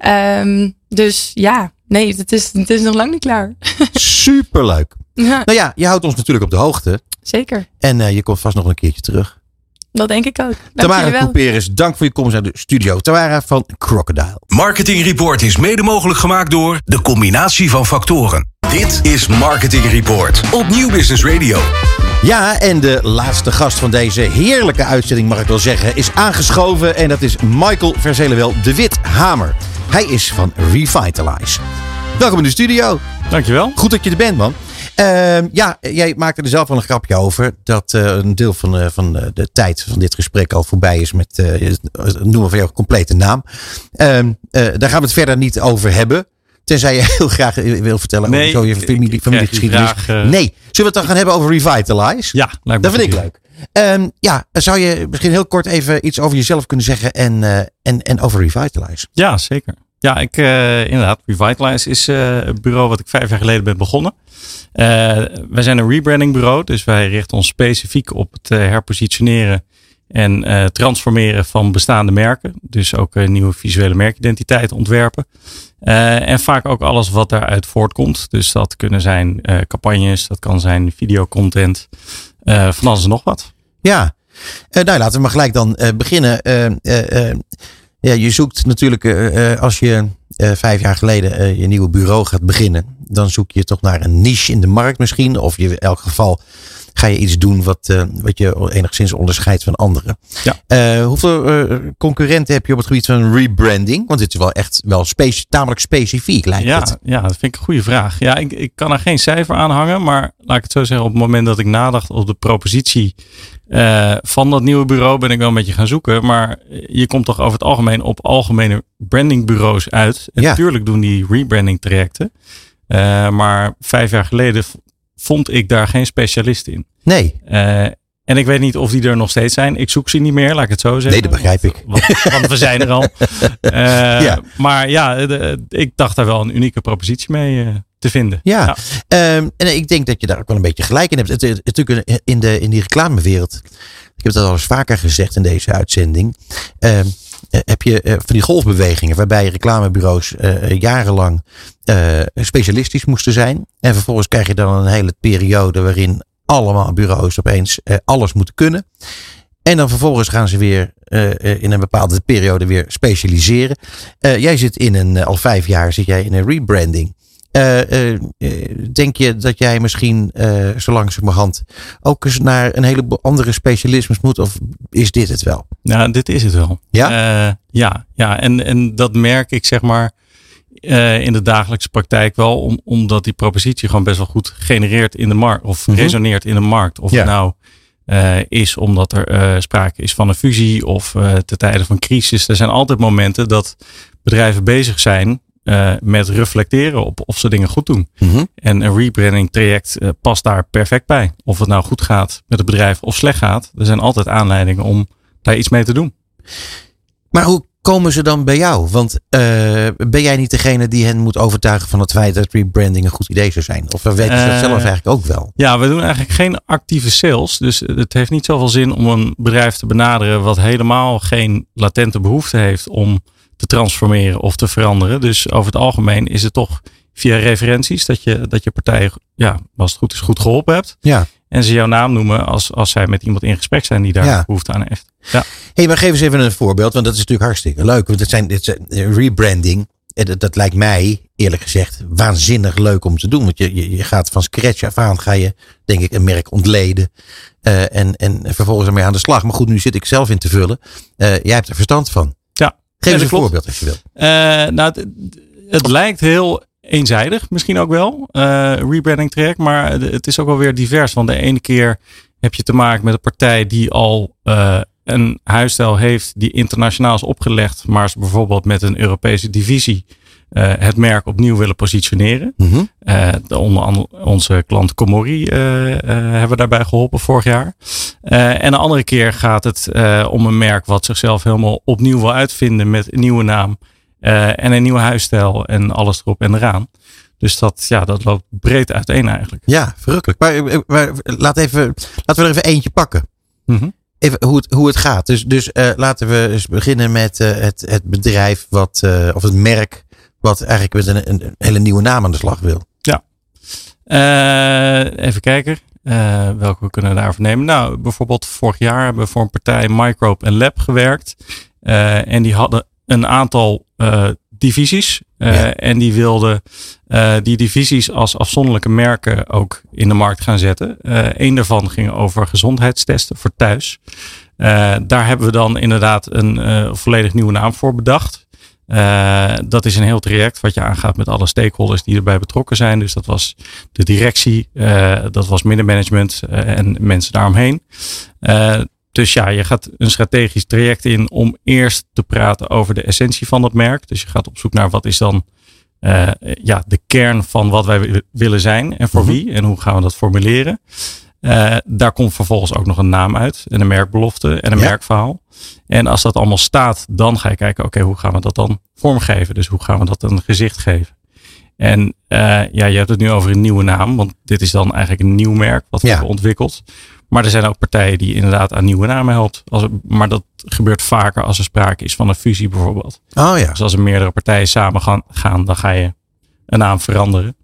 G: Um, dus ja, nee, het is, het is nog lang niet klaar.
A: Superleuk.
G: Ja.
A: Nou ja, je houdt ons natuurlijk op de hoogte.
G: Zeker.
A: En uh, je komt vast nog een keertje terug.
G: Dat denk ik ook.
A: Tamara Couperus, dank voor je komst naar de studio. Tamara van Crocodile.
B: Marketing Report is mede mogelijk gemaakt door de combinatie van factoren. Dit is Marketing Report op Nieuw Business Radio.
A: Ja, en de laatste gast van deze heerlijke uitzending, mag ik wel zeggen, is aangeschoven. En dat is Michael Verzelenwel de Wit Hamer. Hij is van Revitalize. Welkom in de studio.
H: Dankjewel.
A: Goed dat je er bent, man. Uh, ja, jij maakte er zelf wel een grapje over. Dat uh, een deel van, uh, van de tijd van dit gesprek al voorbij is met, uh, noemen we jouw complete naam. Ehm, daar gaan we het verder niet over hebben. Tenzij je heel graag wil vertellen
H: nee,
A: over zo je familie, familiegeschiedenis. Nee, zullen we het dan gaan hebben over Revitalize?
H: Ja, lijkt
A: dat vind ik leuk. Um, ja, zou je misschien heel kort even iets over jezelf kunnen zeggen en, en, en over Revitalize?
H: Ja, zeker. Ja, ik, uh, inderdaad. Revitalize is uh, het bureau wat ik vijf jaar geleden ben begonnen. Uh, wij zijn een rebranding bureau, dus wij richten ons specifiek op het herpositioneren en transformeren van bestaande merken. Dus ook nieuwe visuele merkidentiteit ontwerpen. en vaak ook alles wat daaruit voortkomt. Dus dat kunnen zijn campagnes, dat kan zijn videocontent, van alles en nog wat.
A: Ja, nou laten we maar gelijk dan beginnen. Ja, je zoekt natuurlijk uh, als je uh, vijf jaar geleden je nieuwe bureau gaat beginnen. Dan zoek je toch naar een niche in de markt misschien. Of je, in elk geval ga je iets doen wat, wat je enigszins onderscheidt van anderen.
H: Ja.
A: hoeveel concurrenten heb je op het gebied van rebranding? Want dit is wel echt wel speci tamelijk specifiek lijkt
H: ja,
A: het.
H: Ja, dat vind ik een goede vraag. Ja, ik, ik kan er geen cijfer aan hangen. Maar laat ik het zo zeggen, op het moment dat ik nadacht op de propositie van dat nieuwe bureau ben ik wel een beetje gaan zoeken. Maar je komt toch over het algemeen op algemene brandingbureaus uit. En
A: Ja.
H: natuurlijk doen die rebranding trajecten. Uh, maar vijf jaar geleden vond ik daar geen specialist in.
A: Nee,
H: Uh, en ik weet niet of die er nog steeds zijn. Ik zoek ze niet meer, laat ik het zo zeggen.
A: nee, dat begrijp ik.
H: Want, want we zijn er al. Uh,
A: Ja.
H: Maar ja, de- ik dacht daar wel een unieke propositie mee te vinden.
A: Ja. Ehm, en ik denk dat je daar ook wel een beetje gelijk in hebt. Het, het, natuurlijk in, de, in die reclamewereld. Ik heb dat al eens vaker gezegd in deze uitzending. eh, heb je eh, van die golfbewegingen waarbij reclamebureaus eh, jarenlang eh, specialistisch moesten zijn. En vervolgens krijg je dan een hele periode waarin allemaal bureaus opeens eh, alles moeten kunnen. En dan vervolgens gaan ze weer eh, eh, in een bepaalde periode weer specialiseren. Eh, jij zit in een, eh, al vijf jaar zit jij in een rebranding. Eh, eh, eh, denk je dat jij misschien zo langzamerhand ook eens naar een heleboel andere specialismes moet? Of is dit het wel?
H: Nou, dit is het wel.
A: Ja?
H: Ja, ja. En, en dat merk ik zeg maar in de dagelijkse praktijk wel. Om, omdat die propositie gewoon best wel goed genereert in de markt. Of
A: Mhm.
H: resoneert in de markt. Of
A: Ja.
H: nou is omdat er sprake is van een fusie. Of eh te tijden van crisis. Er zijn altijd momenten dat bedrijven bezig zijn eh, met reflecteren op of ze dingen goed doen.
A: Mhm.
H: En een rebranding traject eh, past daar perfect bij. Of het nou goed gaat met het bedrijf of slecht gaat. Er zijn altijd aanleidingen om daar iets mee te doen.
A: Maar hoe komen ze dan bij jou? Want eh, ben jij niet degene die hen moet overtuigen van het feit dat rebranding een goed idee zou zijn? Of weet je dat zelf eigenlijk ook wel?
H: Ja, we doen eigenlijk geen actieve sales. Dus het heeft niet zoveel zin om een bedrijf te benaderen wat helemaal geen latente behoefte heeft om te transformeren of te veranderen. Dus over het algemeen is het toch via referenties dat je, dat je partij, ja, als het goed is, goed geholpen hebt.
A: Ja.
H: En ze jouw naam noemen als, als zij met iemand in gesprek zijn die daar
A: Ja.
H: behoefte aan heeft. Ja.
A: hey, maar geef eens even een voorbeeld, want dat is natuurlijk hartstikke leuk. Want het zijn, dit zijn eh, rebranding. eh, Dat, dat lijkt mij, eerlijk gezegd, waanzinnig leuk om te doen. Want je, je, je gaat van scratch af aan, ga je, denk ik, een merk ontleden. eh, en, en vervolgens ermee aan de slag. Maar goed, nu zit ik zelf in te vullen. Eh, jij hebt er verstand van. Geef eens een
H: klopt.
A: voorbeeld als je wil.
H: Eh, nou, het, het lijkt heel eenzijdig, misschien ook wel, eh, rebranding traject, maar het- is ook wel weer divers. Want de ene keer heb je te maken met een partij die al eh, een huisstijl heeft die internationaal is opgelegd, maar bijvoorbeeld met een Europese divisie eh, het merk opnieuw willen positioneren.
A: Mhm.
H: Eh, de, onder andere onze klant Comori eh, hebben we daarbij geholpen vorig jaar. En de andere keer gaat het om een merk wat zichzelf helemaal opnieuw wil uitvinden met een nieuwe naam en een nieuwe huisstijl en alles erop en eraan. Dus dat, ja, dat loopt breed uiteen eigenlijk.
A: Ja, verrukkelijk. Maar, maar laat even, laten we er even eentje pakken.
H: Mhm.
A: Even hoe het, hoe het gaat. Dus, dus laten we eens beginnen met het, het bedrijf wat, of het merk wat eigenlijk met een, hele nieuwe naam aan de slag wil.
H: Eh, even kijken. Eh, welke we kunnen daarvoor nemen? Nou, bijvoorbeeld vorig jaar hebben we voor een partij Microbe en Lab gewerkt. Eh, en die hadden een aantal divisies.
A: Ja.
H: En die wilden die divisies als afzonderlijke merken ook in de markt gaan zetten. Een daarvan ging over gezondheidstesten voor thuis. Daar hebben we dan inderdaad een volledig nieuwe naam voor bedacht. Eh, dat is een heel traject wat je aangaat met alle stakeholders die erbij betrokken zijn. Dus dat was de directie, eh, dat was middenmanagement eh, en mensen daaromheen. Dus ja, je gaat een strategisch traject in om eerst te praten over de essentie van het merk. Dus je gaat op zoek naar wat is dan ja, de kern van wat wij wi- willen zijn en voor
A: Mhm.
H: wie en hoe gaan we dat formuleren. Eh, daar komt vervolgens ook nog een naam uit en een merkbelofte en een
A: Ja.
H: merkverhaal. En als dat allemaal staat, dan ga je kijken, oké, hoe gaan we dat dan vormgeven? Dus hoe gaan we dat een gezicht geven? En eh, ja, je hebt het nu over een nieuwe naam, want dit is dan eigenlijk een nieuw merk wat we
A: Ja.
H: hebben ontwikkeld. Maar er zijn ook partijen die inderdaad aan nieuwe namen helpt. Als, er- maar dat gebeurt vaker als er sprake is van een fusie bijvoorbeeld.
A: Oh ja.
H: Dus als er meerdere partijen samen gaan, gaan dan ga je een naam veranderen.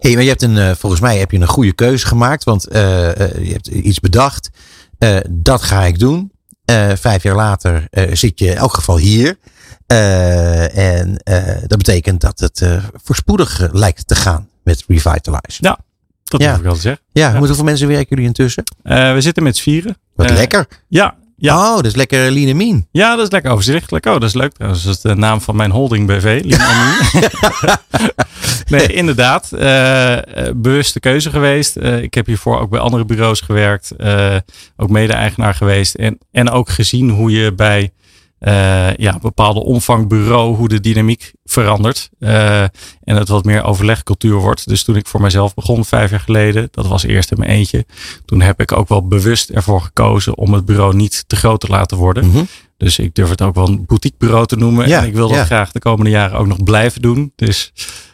A: Hey, maar je hebt een, eh, volgens mij heb je een goede keuze gemaakt. Want eh, eh, je hebt iets bedacht. Dat ga ik doen. Vijf jaar later zit je in elk geval hier. En dat betekent dat het voorspoedig lijkt te gaan met Revitalize.
H: Ja, dat
A: Ja.
H: hoef ik wel zeggen.
A: Ja,
H: Ja.
A: hoeveel mensen werken jullie intussen?
H: We zitten met vieren.
A: Wat lekker.
H: Ja, ja.
A: Oh, dat is lekker mean.
H: Ja, dat is lekker overzichtelijk. Oh, dat is leuk trouwens. Dat is de naam van mijn holding BV. Army. nee, inderdaad. eh, eh, bewuste keuze geweest. Eh, ik heb hiervoor ook bij andere bureaus gewerkt. ook mede-eigenaar geweest. En, en ook gezien hoe je bij eh, ja, bepaalde omvang bureau, hoe de dynamiek verandert. eh, en het wat meer overlegcultuur wordt. Dus toen ik voor mezelf begon, vijf jaar geleden, dat was eerst in mijn eentje. Toen heb ik ook wel bewust ervoor gekozen om het bureau niet te groot te laten worden.
A: Mhm.
H: Dus ik durf het ook wel een boutiquebureau te noemen.
A: Ja,
H: en ik wil dat
A: ja.
H: graag de komende jaren ook nog blijven doen. Dus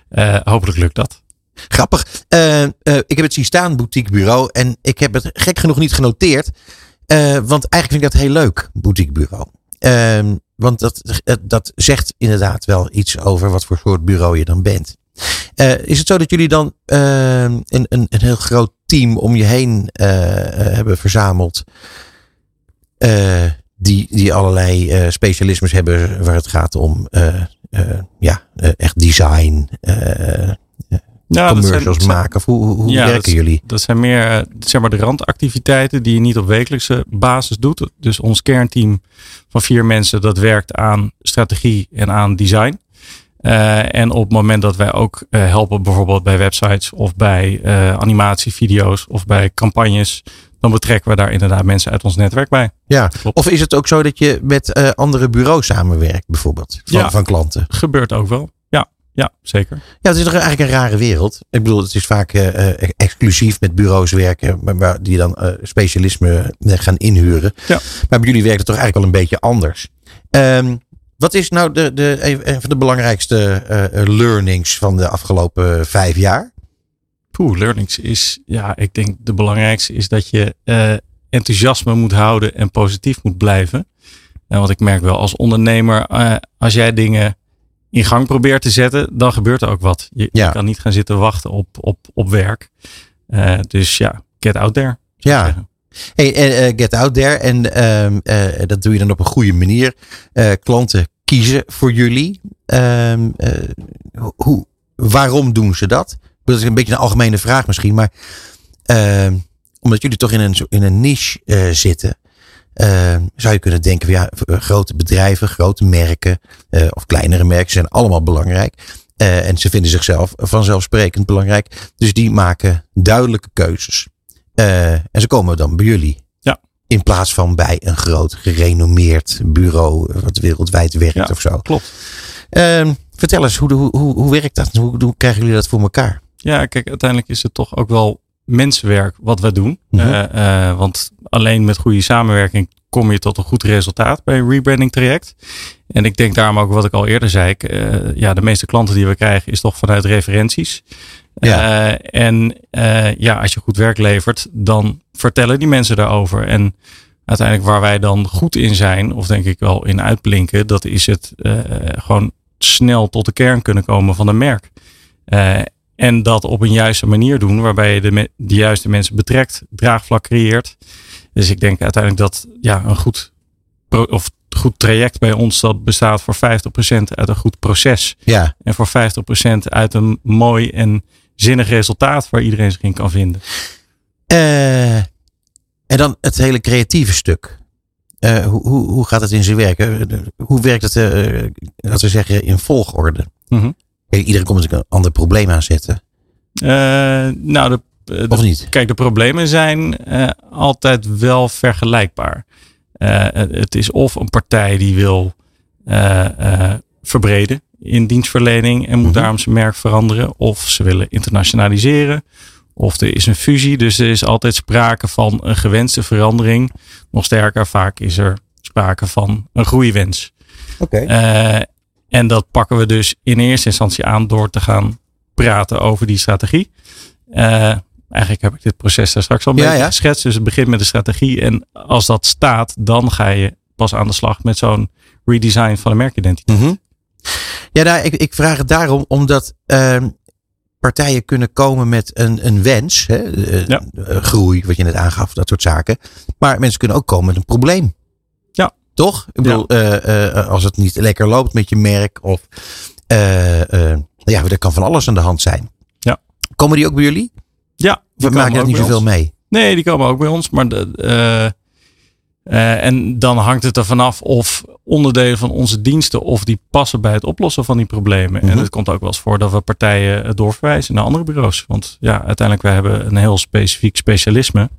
H: eh, hopelijk lukt dat.
A: Grappig. Ik heb het zien staan, boutique bureau. En ik heb het gek genoeg niet genoteerd. Eh, want eigenlijk vind ik dat heel leuk, boutique bureau. Ehm, want dat, eh, dat zegt inderdaad wel iets over wat voor soort bureau je dan bent. Eh, is het zo dat jullie dan ehm, een, een, een heel groot team om je heen eh, hebben verzameld? die, die allerlei specialismes hebben waar het gaat om ja, echt design,
H: Ja,
A: commercials
H: dat zijn-
A: maken? Of hoe, hoe
H: Ja,
A: werken
H: dat-
A: jullie?
H: Dat zijn meer eh, zeg maar de randactiviteiten die je niet op wekelijkse basis doet. Dus ons kernteam van vier mensen dat werkt aan strategie en aan design. Eh, en op het moment dat wij ook eh, helpen bijvoorbeeld bij websites of bij animatievideo's of bij campagnes, dan betrekken we daar inderdaad mensen uit ons netwerk bij.
A: Ja.
H: Klopt.
A: Of is het ook zo dat je met andere bureaus samenwerkt, bijvoorbeeld? Van,
H: Ja.
A: van klanten?
H: Gebeurt ook wel. Ja, zeker.
A: Ja, het is toch eigenlijk een rare wereld. Ik bedoel, het is vaak eh, eh, exclusief met bureaus werken, maar waar die dan eh, specialisme gaan inhuren.
H: Ja.
A: Maar bij jullie werkt het toch eigenlijk wel een beetje anders. Ehm, wat is nou de, de, een van de belangrijkste learnings van de afgelopen vijf jaar?
H: Poeh, learnings is, ja, ik denk de belangrijkste is dat je enthousiasme moet houden en positief moet blijven. En wat ik merk wel als ondernemer, als jij dingen in gang probeert te zetten, dan gebeurt er ook wat. Je,
A: Ja.
H: je kan niet gaan zitten wachten op, op, op werk. Eh, dus ja, get out there.
A: Ja.
H: zeggen.
A: Hey, eh, get out there. En ehm, eh, dat doe je dan op een goede manier. Klanten kiezen voor jullie. Ehm, eh, hoe, waarom doen ze dat? Dat is een beetje een algemene vraag misschien. Maar ehm, omdat jullie toch in een, in een niche zitten. Ehm, zou je kunnen denken van ja, v- grote bedrijven, grote merken eh, of kleinere merken zijn allemaal belangrijk. Eh, en ze vinden zichzelf vanzelfsprekend belangrijk. Dus die maken duidelijke keuzes. Eh, en ze komen dan bij jullie.
H: Ja.
A: In plaats van bij een groot gerenommeerd bureau wat wereldwijd werkt
H: Ja.
A: of zo.
H: Klopt.
A: Ehm, Vertel eens, hoe, hoe, hoe, hoe werkt dat? Hoe, hoe krijgen jullie dat voor elkaar?
H: Ja, kijk, uiteindelijk is het toch ook wel mensenwerk wat we doen.
A: Mhm.
H: Eh, eh, want alleen met goede samenwerking kom je tot een goed resultaat bij een rebranding traject. En ik denk daarom ook wat ik al eerder zei. ik, eh, ja, de meeste klanten die we krijgen is toch vanuit referenties.
A: Ja.
H: En ja, als je goed werk levert, dan vertellen die mensen daarover. En uiteindelijk waar wij dan goed in zijn, of denk ik wel in uitblinken, dat is het gewoon snel tot de kern kunnen komen van een merk. En dat op een juiste manier doen, waarbij je de, de juiste mensen betrekt, draagvlak creëert. Dus ik denk uiteindelijk dat ja, een goed, pro- of goed traject bij ons dat bestaat voor 50% uit een goed proces.
A: Ja,
H: En voor 50% uit een mooi en zinnig resultaat waar iedereen zich in kan vinden.
A: Eh, en dan het hele creatieve stuk. Eh, hoe, hoe, hoe gaat het in zijn werk? Eh, Hoe werkt het, eh, laten we zeggen, in volgorde? Kijk, iedereen komt een ander probleem aanzetten.
H: Eh, nou, de, de-
A: Of niet?
H: Kijk, de problemen zijn eh, altijd wel vergelijkbaar. Eh, het is of een partij die wil eh, eh, verbreden in dienstverlening en moet
A: Mhm.
H: daarom zijn merk veranderen. Of ze willen internationaliseren. Of er is een fusie. Dus er is altijd sprake van een gewenste verandering. Nog sterker, vaak is er sprake van een groeiwens. Eh, en dat pakken we dus in eerste instantie aan door te gaan praten over die strategie. Eh, eigenlijk heb ik dit proces daar straks al een
A: Ja,
H: beetje
A: ja.
H: geschetst. Dus het begint met de strategie. En als dat staat, dan ga je pas aan de slag met zo'n redesign van de merkidentiteit.
A: Mhm. Ja, nou, ik, ik vraag het daarom omdat ehm, partijen kunnen komen met een, een wens, hè, eh,
H: Ja.
A: eh, groei, wat je net aangaf, dat soort zaken. Maar mensen kunnen ook komen met een probleem. Toch? Ik bedoel, eh, eh, als het niet lekker loopt met je merk of eh, eh, ja, er kan van alles aan de hand zijn.
H: Ja.
A: Komen die ook bij jullie?
H: Ja,
A: We maken
H: ook
A: niet zoveel
H: ons.
A: mee.
H: Nee, die komen ook bij ons. Maar de, eh, eh, en dan hangt het er vanaf of onderdelen van onze diensten of die passen bij het oplossen van die problemen.
A: Mhm.
H: En het komt ook wel eens voor dat we partijen eh, doorverwijzen naar andere bureaus. Want ja, uiteindelijk wij hebben een heel specifiek specialisme.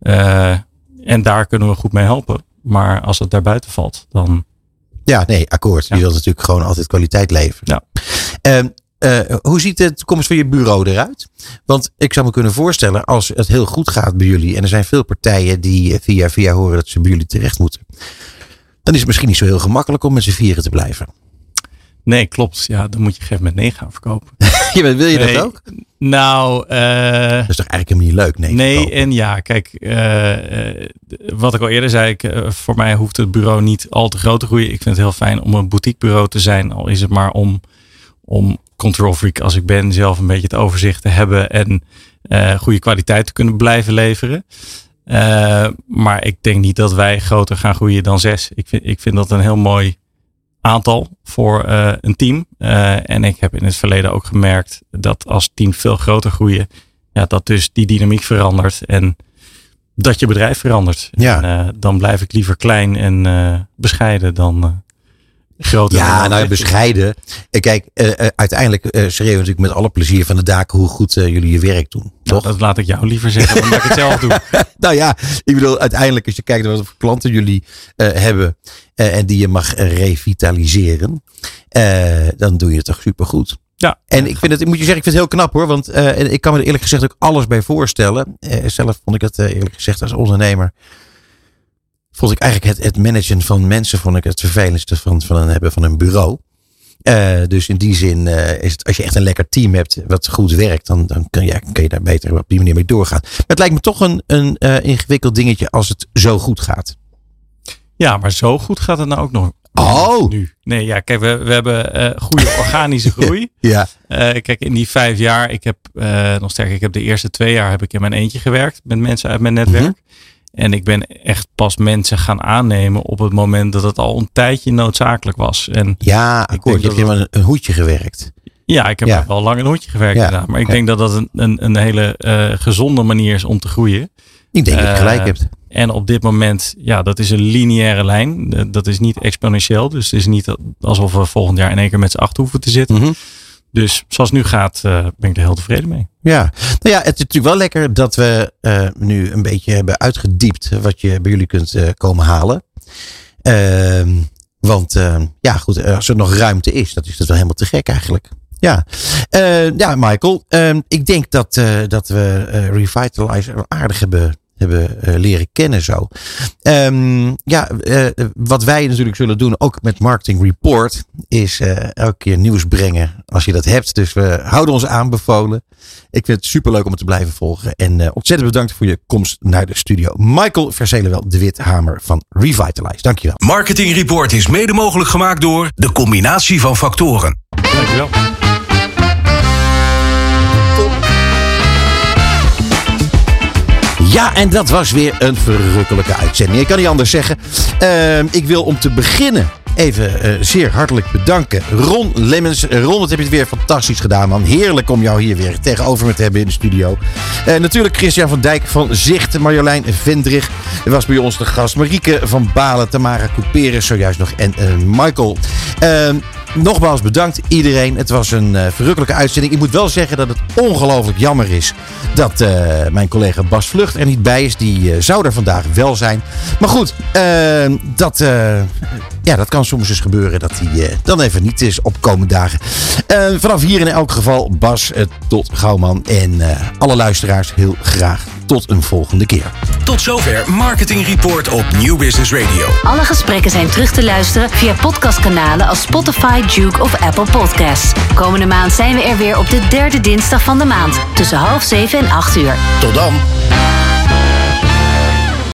H: Eh, en daar kunnen we goed mee helpen. Maar als het daarbuiten valt, dan
A: Ja, nee, akkoord. Je wilt natuurlijk gewoon altijd kwaliteit leveren.
H: Ja.
A: Ehm, eh, hoe ziet de toekomst van je bureau eruit? Want ik zou me kunnen voorstellen, als het heel goed gaat bij jullie, en er zijn veel partijen die eh, via via horen dat ze bij jullie terecht moeten, dan is het misschien niet zo heel gemakkelijk om met z'n vieren te blijven.
H: Nee, klopt. Ja, dan moet je op een gegeven moment nee gaan verkopen.
A: Ja, maar wil je
H: Nee.
A: dat ook?
H: Nou, eh,
A: Dat is toch eigenlijk helemaal niet leuk? Nee.
H: Nee, en ja, kijk, eh, eh, wat ik al eerder zei, ik, voor mij hoeft het bureau niet al te groot te groeien. Ik vind het heel fijn om een boutiquebureau te zijn, al is het maar om, om control freak als ik ben, zelf een beetje het overzicht te hebben en goede kwaliteit te kunnen blijven leveren. Maar ik denk niet dat wij groter gaan groeien dan zes. Ik vind, ik vind dat een heel mooi aantal voor eh, een team. Eh, en ik heb in het verleden ook gemerkt dat als teams veel groter groeien, ja, dat dus die dynamiek verandert en dat je bedrijf verandert.
A: Ja.
H: En, eh, dan blijf ik liever klein en bescheiden dan groter.
A: Ja, nou
H: echt.
A: bescheiden. Eh, Kijk, eh, eh, uiteindelijk schreeuwen we natuurlijk met alle plezier van de daken hoe goed jullie je werk doen.
H: Nou,
A: Toch?
H: dat laat ik jou liever zeggen dan dat ik het zelf doe.
A: Nou ja, ik bedoel, uiteindelijk als je kijkt naar wat voor klanten jullie hebben en die je mag revitaliseren, dan doe je het toch supergoed.
H: Ja.
A: En ik vind het, ik moet je zeggen, ik vind het heel knap hoor, want ik kan me er eerlijk gezegd ook alles bij voorstellen. Zelf vond ik het eerlijk gezegd als ondernemer, vond ik eigenlijk het, het managen van mensen, vond ik het vervelendste van, van een hebben van een bureau. Eh, dus in die zin eh, is het, als je echt een lekker team hebt wat goed werkt, dan, dan kun, je, kun je daar beter op die manier mee doorgaan. Maar het lijkt me toch een, een eh, ingewikkeld dingetje als het zo goed gaat.
H: Ja, maar zo goed gaat het nou ook nog.
A: Oh!
H: Nu. Nee, ja, kijk, we, we hebben goede organische groei.
A: Ja.
H: Kijk, in die vijf jaar, ik heb nog sterker, ik heb de eerste twee jaar heb ik in mijn eentje gewerkt met mensen uit mijn netwerk.
A: Mhm.
H: En ik ben echt pas mensen gaan aannemen op het moment dat het al een tijdje noodzakelijk was. En
A: Ja, akkoord. Je hebt helemaal een, hoedje gewerkt.
H: ja, ik heb
A: Ja.
H: wel lang een hondje gewerkt
A: Ja.
H: inderdaad. Maar ik denk dat dat een, een, een hele eh, gezonde manier is om te groeien.
A: Ik denk dat je
H: Eh,
A: gelijk hebt.
H: En op dit moment, ja, dat is een lineaire lijn. Eh, Dat is niet exponentieel. Dus het is niet alsof we volgend jaar in één keer met z'n acht hoeven te zitten.
A: Mhm.
H: Dus zoals het nu gaat, ben ik er heel tevreden mee.
A: Ja, nou ja, het is natuurlijk wel lekker dat we eh, nu een beetje hebben uitgediept wat je bij jullie kunt eh, komen halen. Ehm, Want uh, ja, goed, als er nog ruimte is, dat is dat wel helemaal te gek eigenlijk. Ja, uh, ja Michael. Uh, ik denk dat, dat we Revitalize aardig hebben hebben uh, leren kennen zo. Um, ja, uh, wat wij natuurlijk zullen doen, ook met Marketing Report, is uh, elke keer nieuws brengen als je dat hebt. Dus we houden ons aanbevolen. Ik vind het superleuk om het te blijven volgen. En ontzettend bedankt voor je komst naar de studio. Michael Verzelenwel, de Withamer van Revitalize. Dankjewel.
B: Marketing Report is mede mogelijk gemaakt door de combinatie van factoren.
H: Dankjewel.
A: Ja, en dat was weer een verrukkelijke uitzending. Ik kan niet anders zeggen. Uh, ik wil om te beginnen even uh, zeer hartelijk bedanken. Ron Lemmens. Ron, wat heb je het weer fantastisch gedaan, man. Heerlijk om jou hier weer tegenover me te hebben in de studio. Uh, natuurlijk Christian van Dijk van Zicht. Marjolein Vendrig was bij ons de gast. Marieke van Balen. Tamara Couperus zojuist nog. En uh, Michael. Nogmaals bedankt iedereen. Het was een uh, verrukkelijke uitzending. Ik moet wel zeggen dat het ongelooflijk jammer is dat uh, mijn collega Bas Vlucht er niet bij is. Die uh, zou er vandaag wel zijn. Maar goed, dat, ja, dat kan soms eens gebeuren dat hij dan even niet is op komende dagen. vanaf hier in elk geval Bas tot Gouwman en alle luisteraars heel graag tot een volgende keer.
B: Tot zover Marketing Report op New Business Radio.
E: Alle gesprekken zijn terug te luisteren via podcastkanalen als Spotify, Duke of Apple Podcasts. Komende maand zijn we er weer op de derde dinsdag van de maand tussen half zeven en acht uur.
B: Tot dan.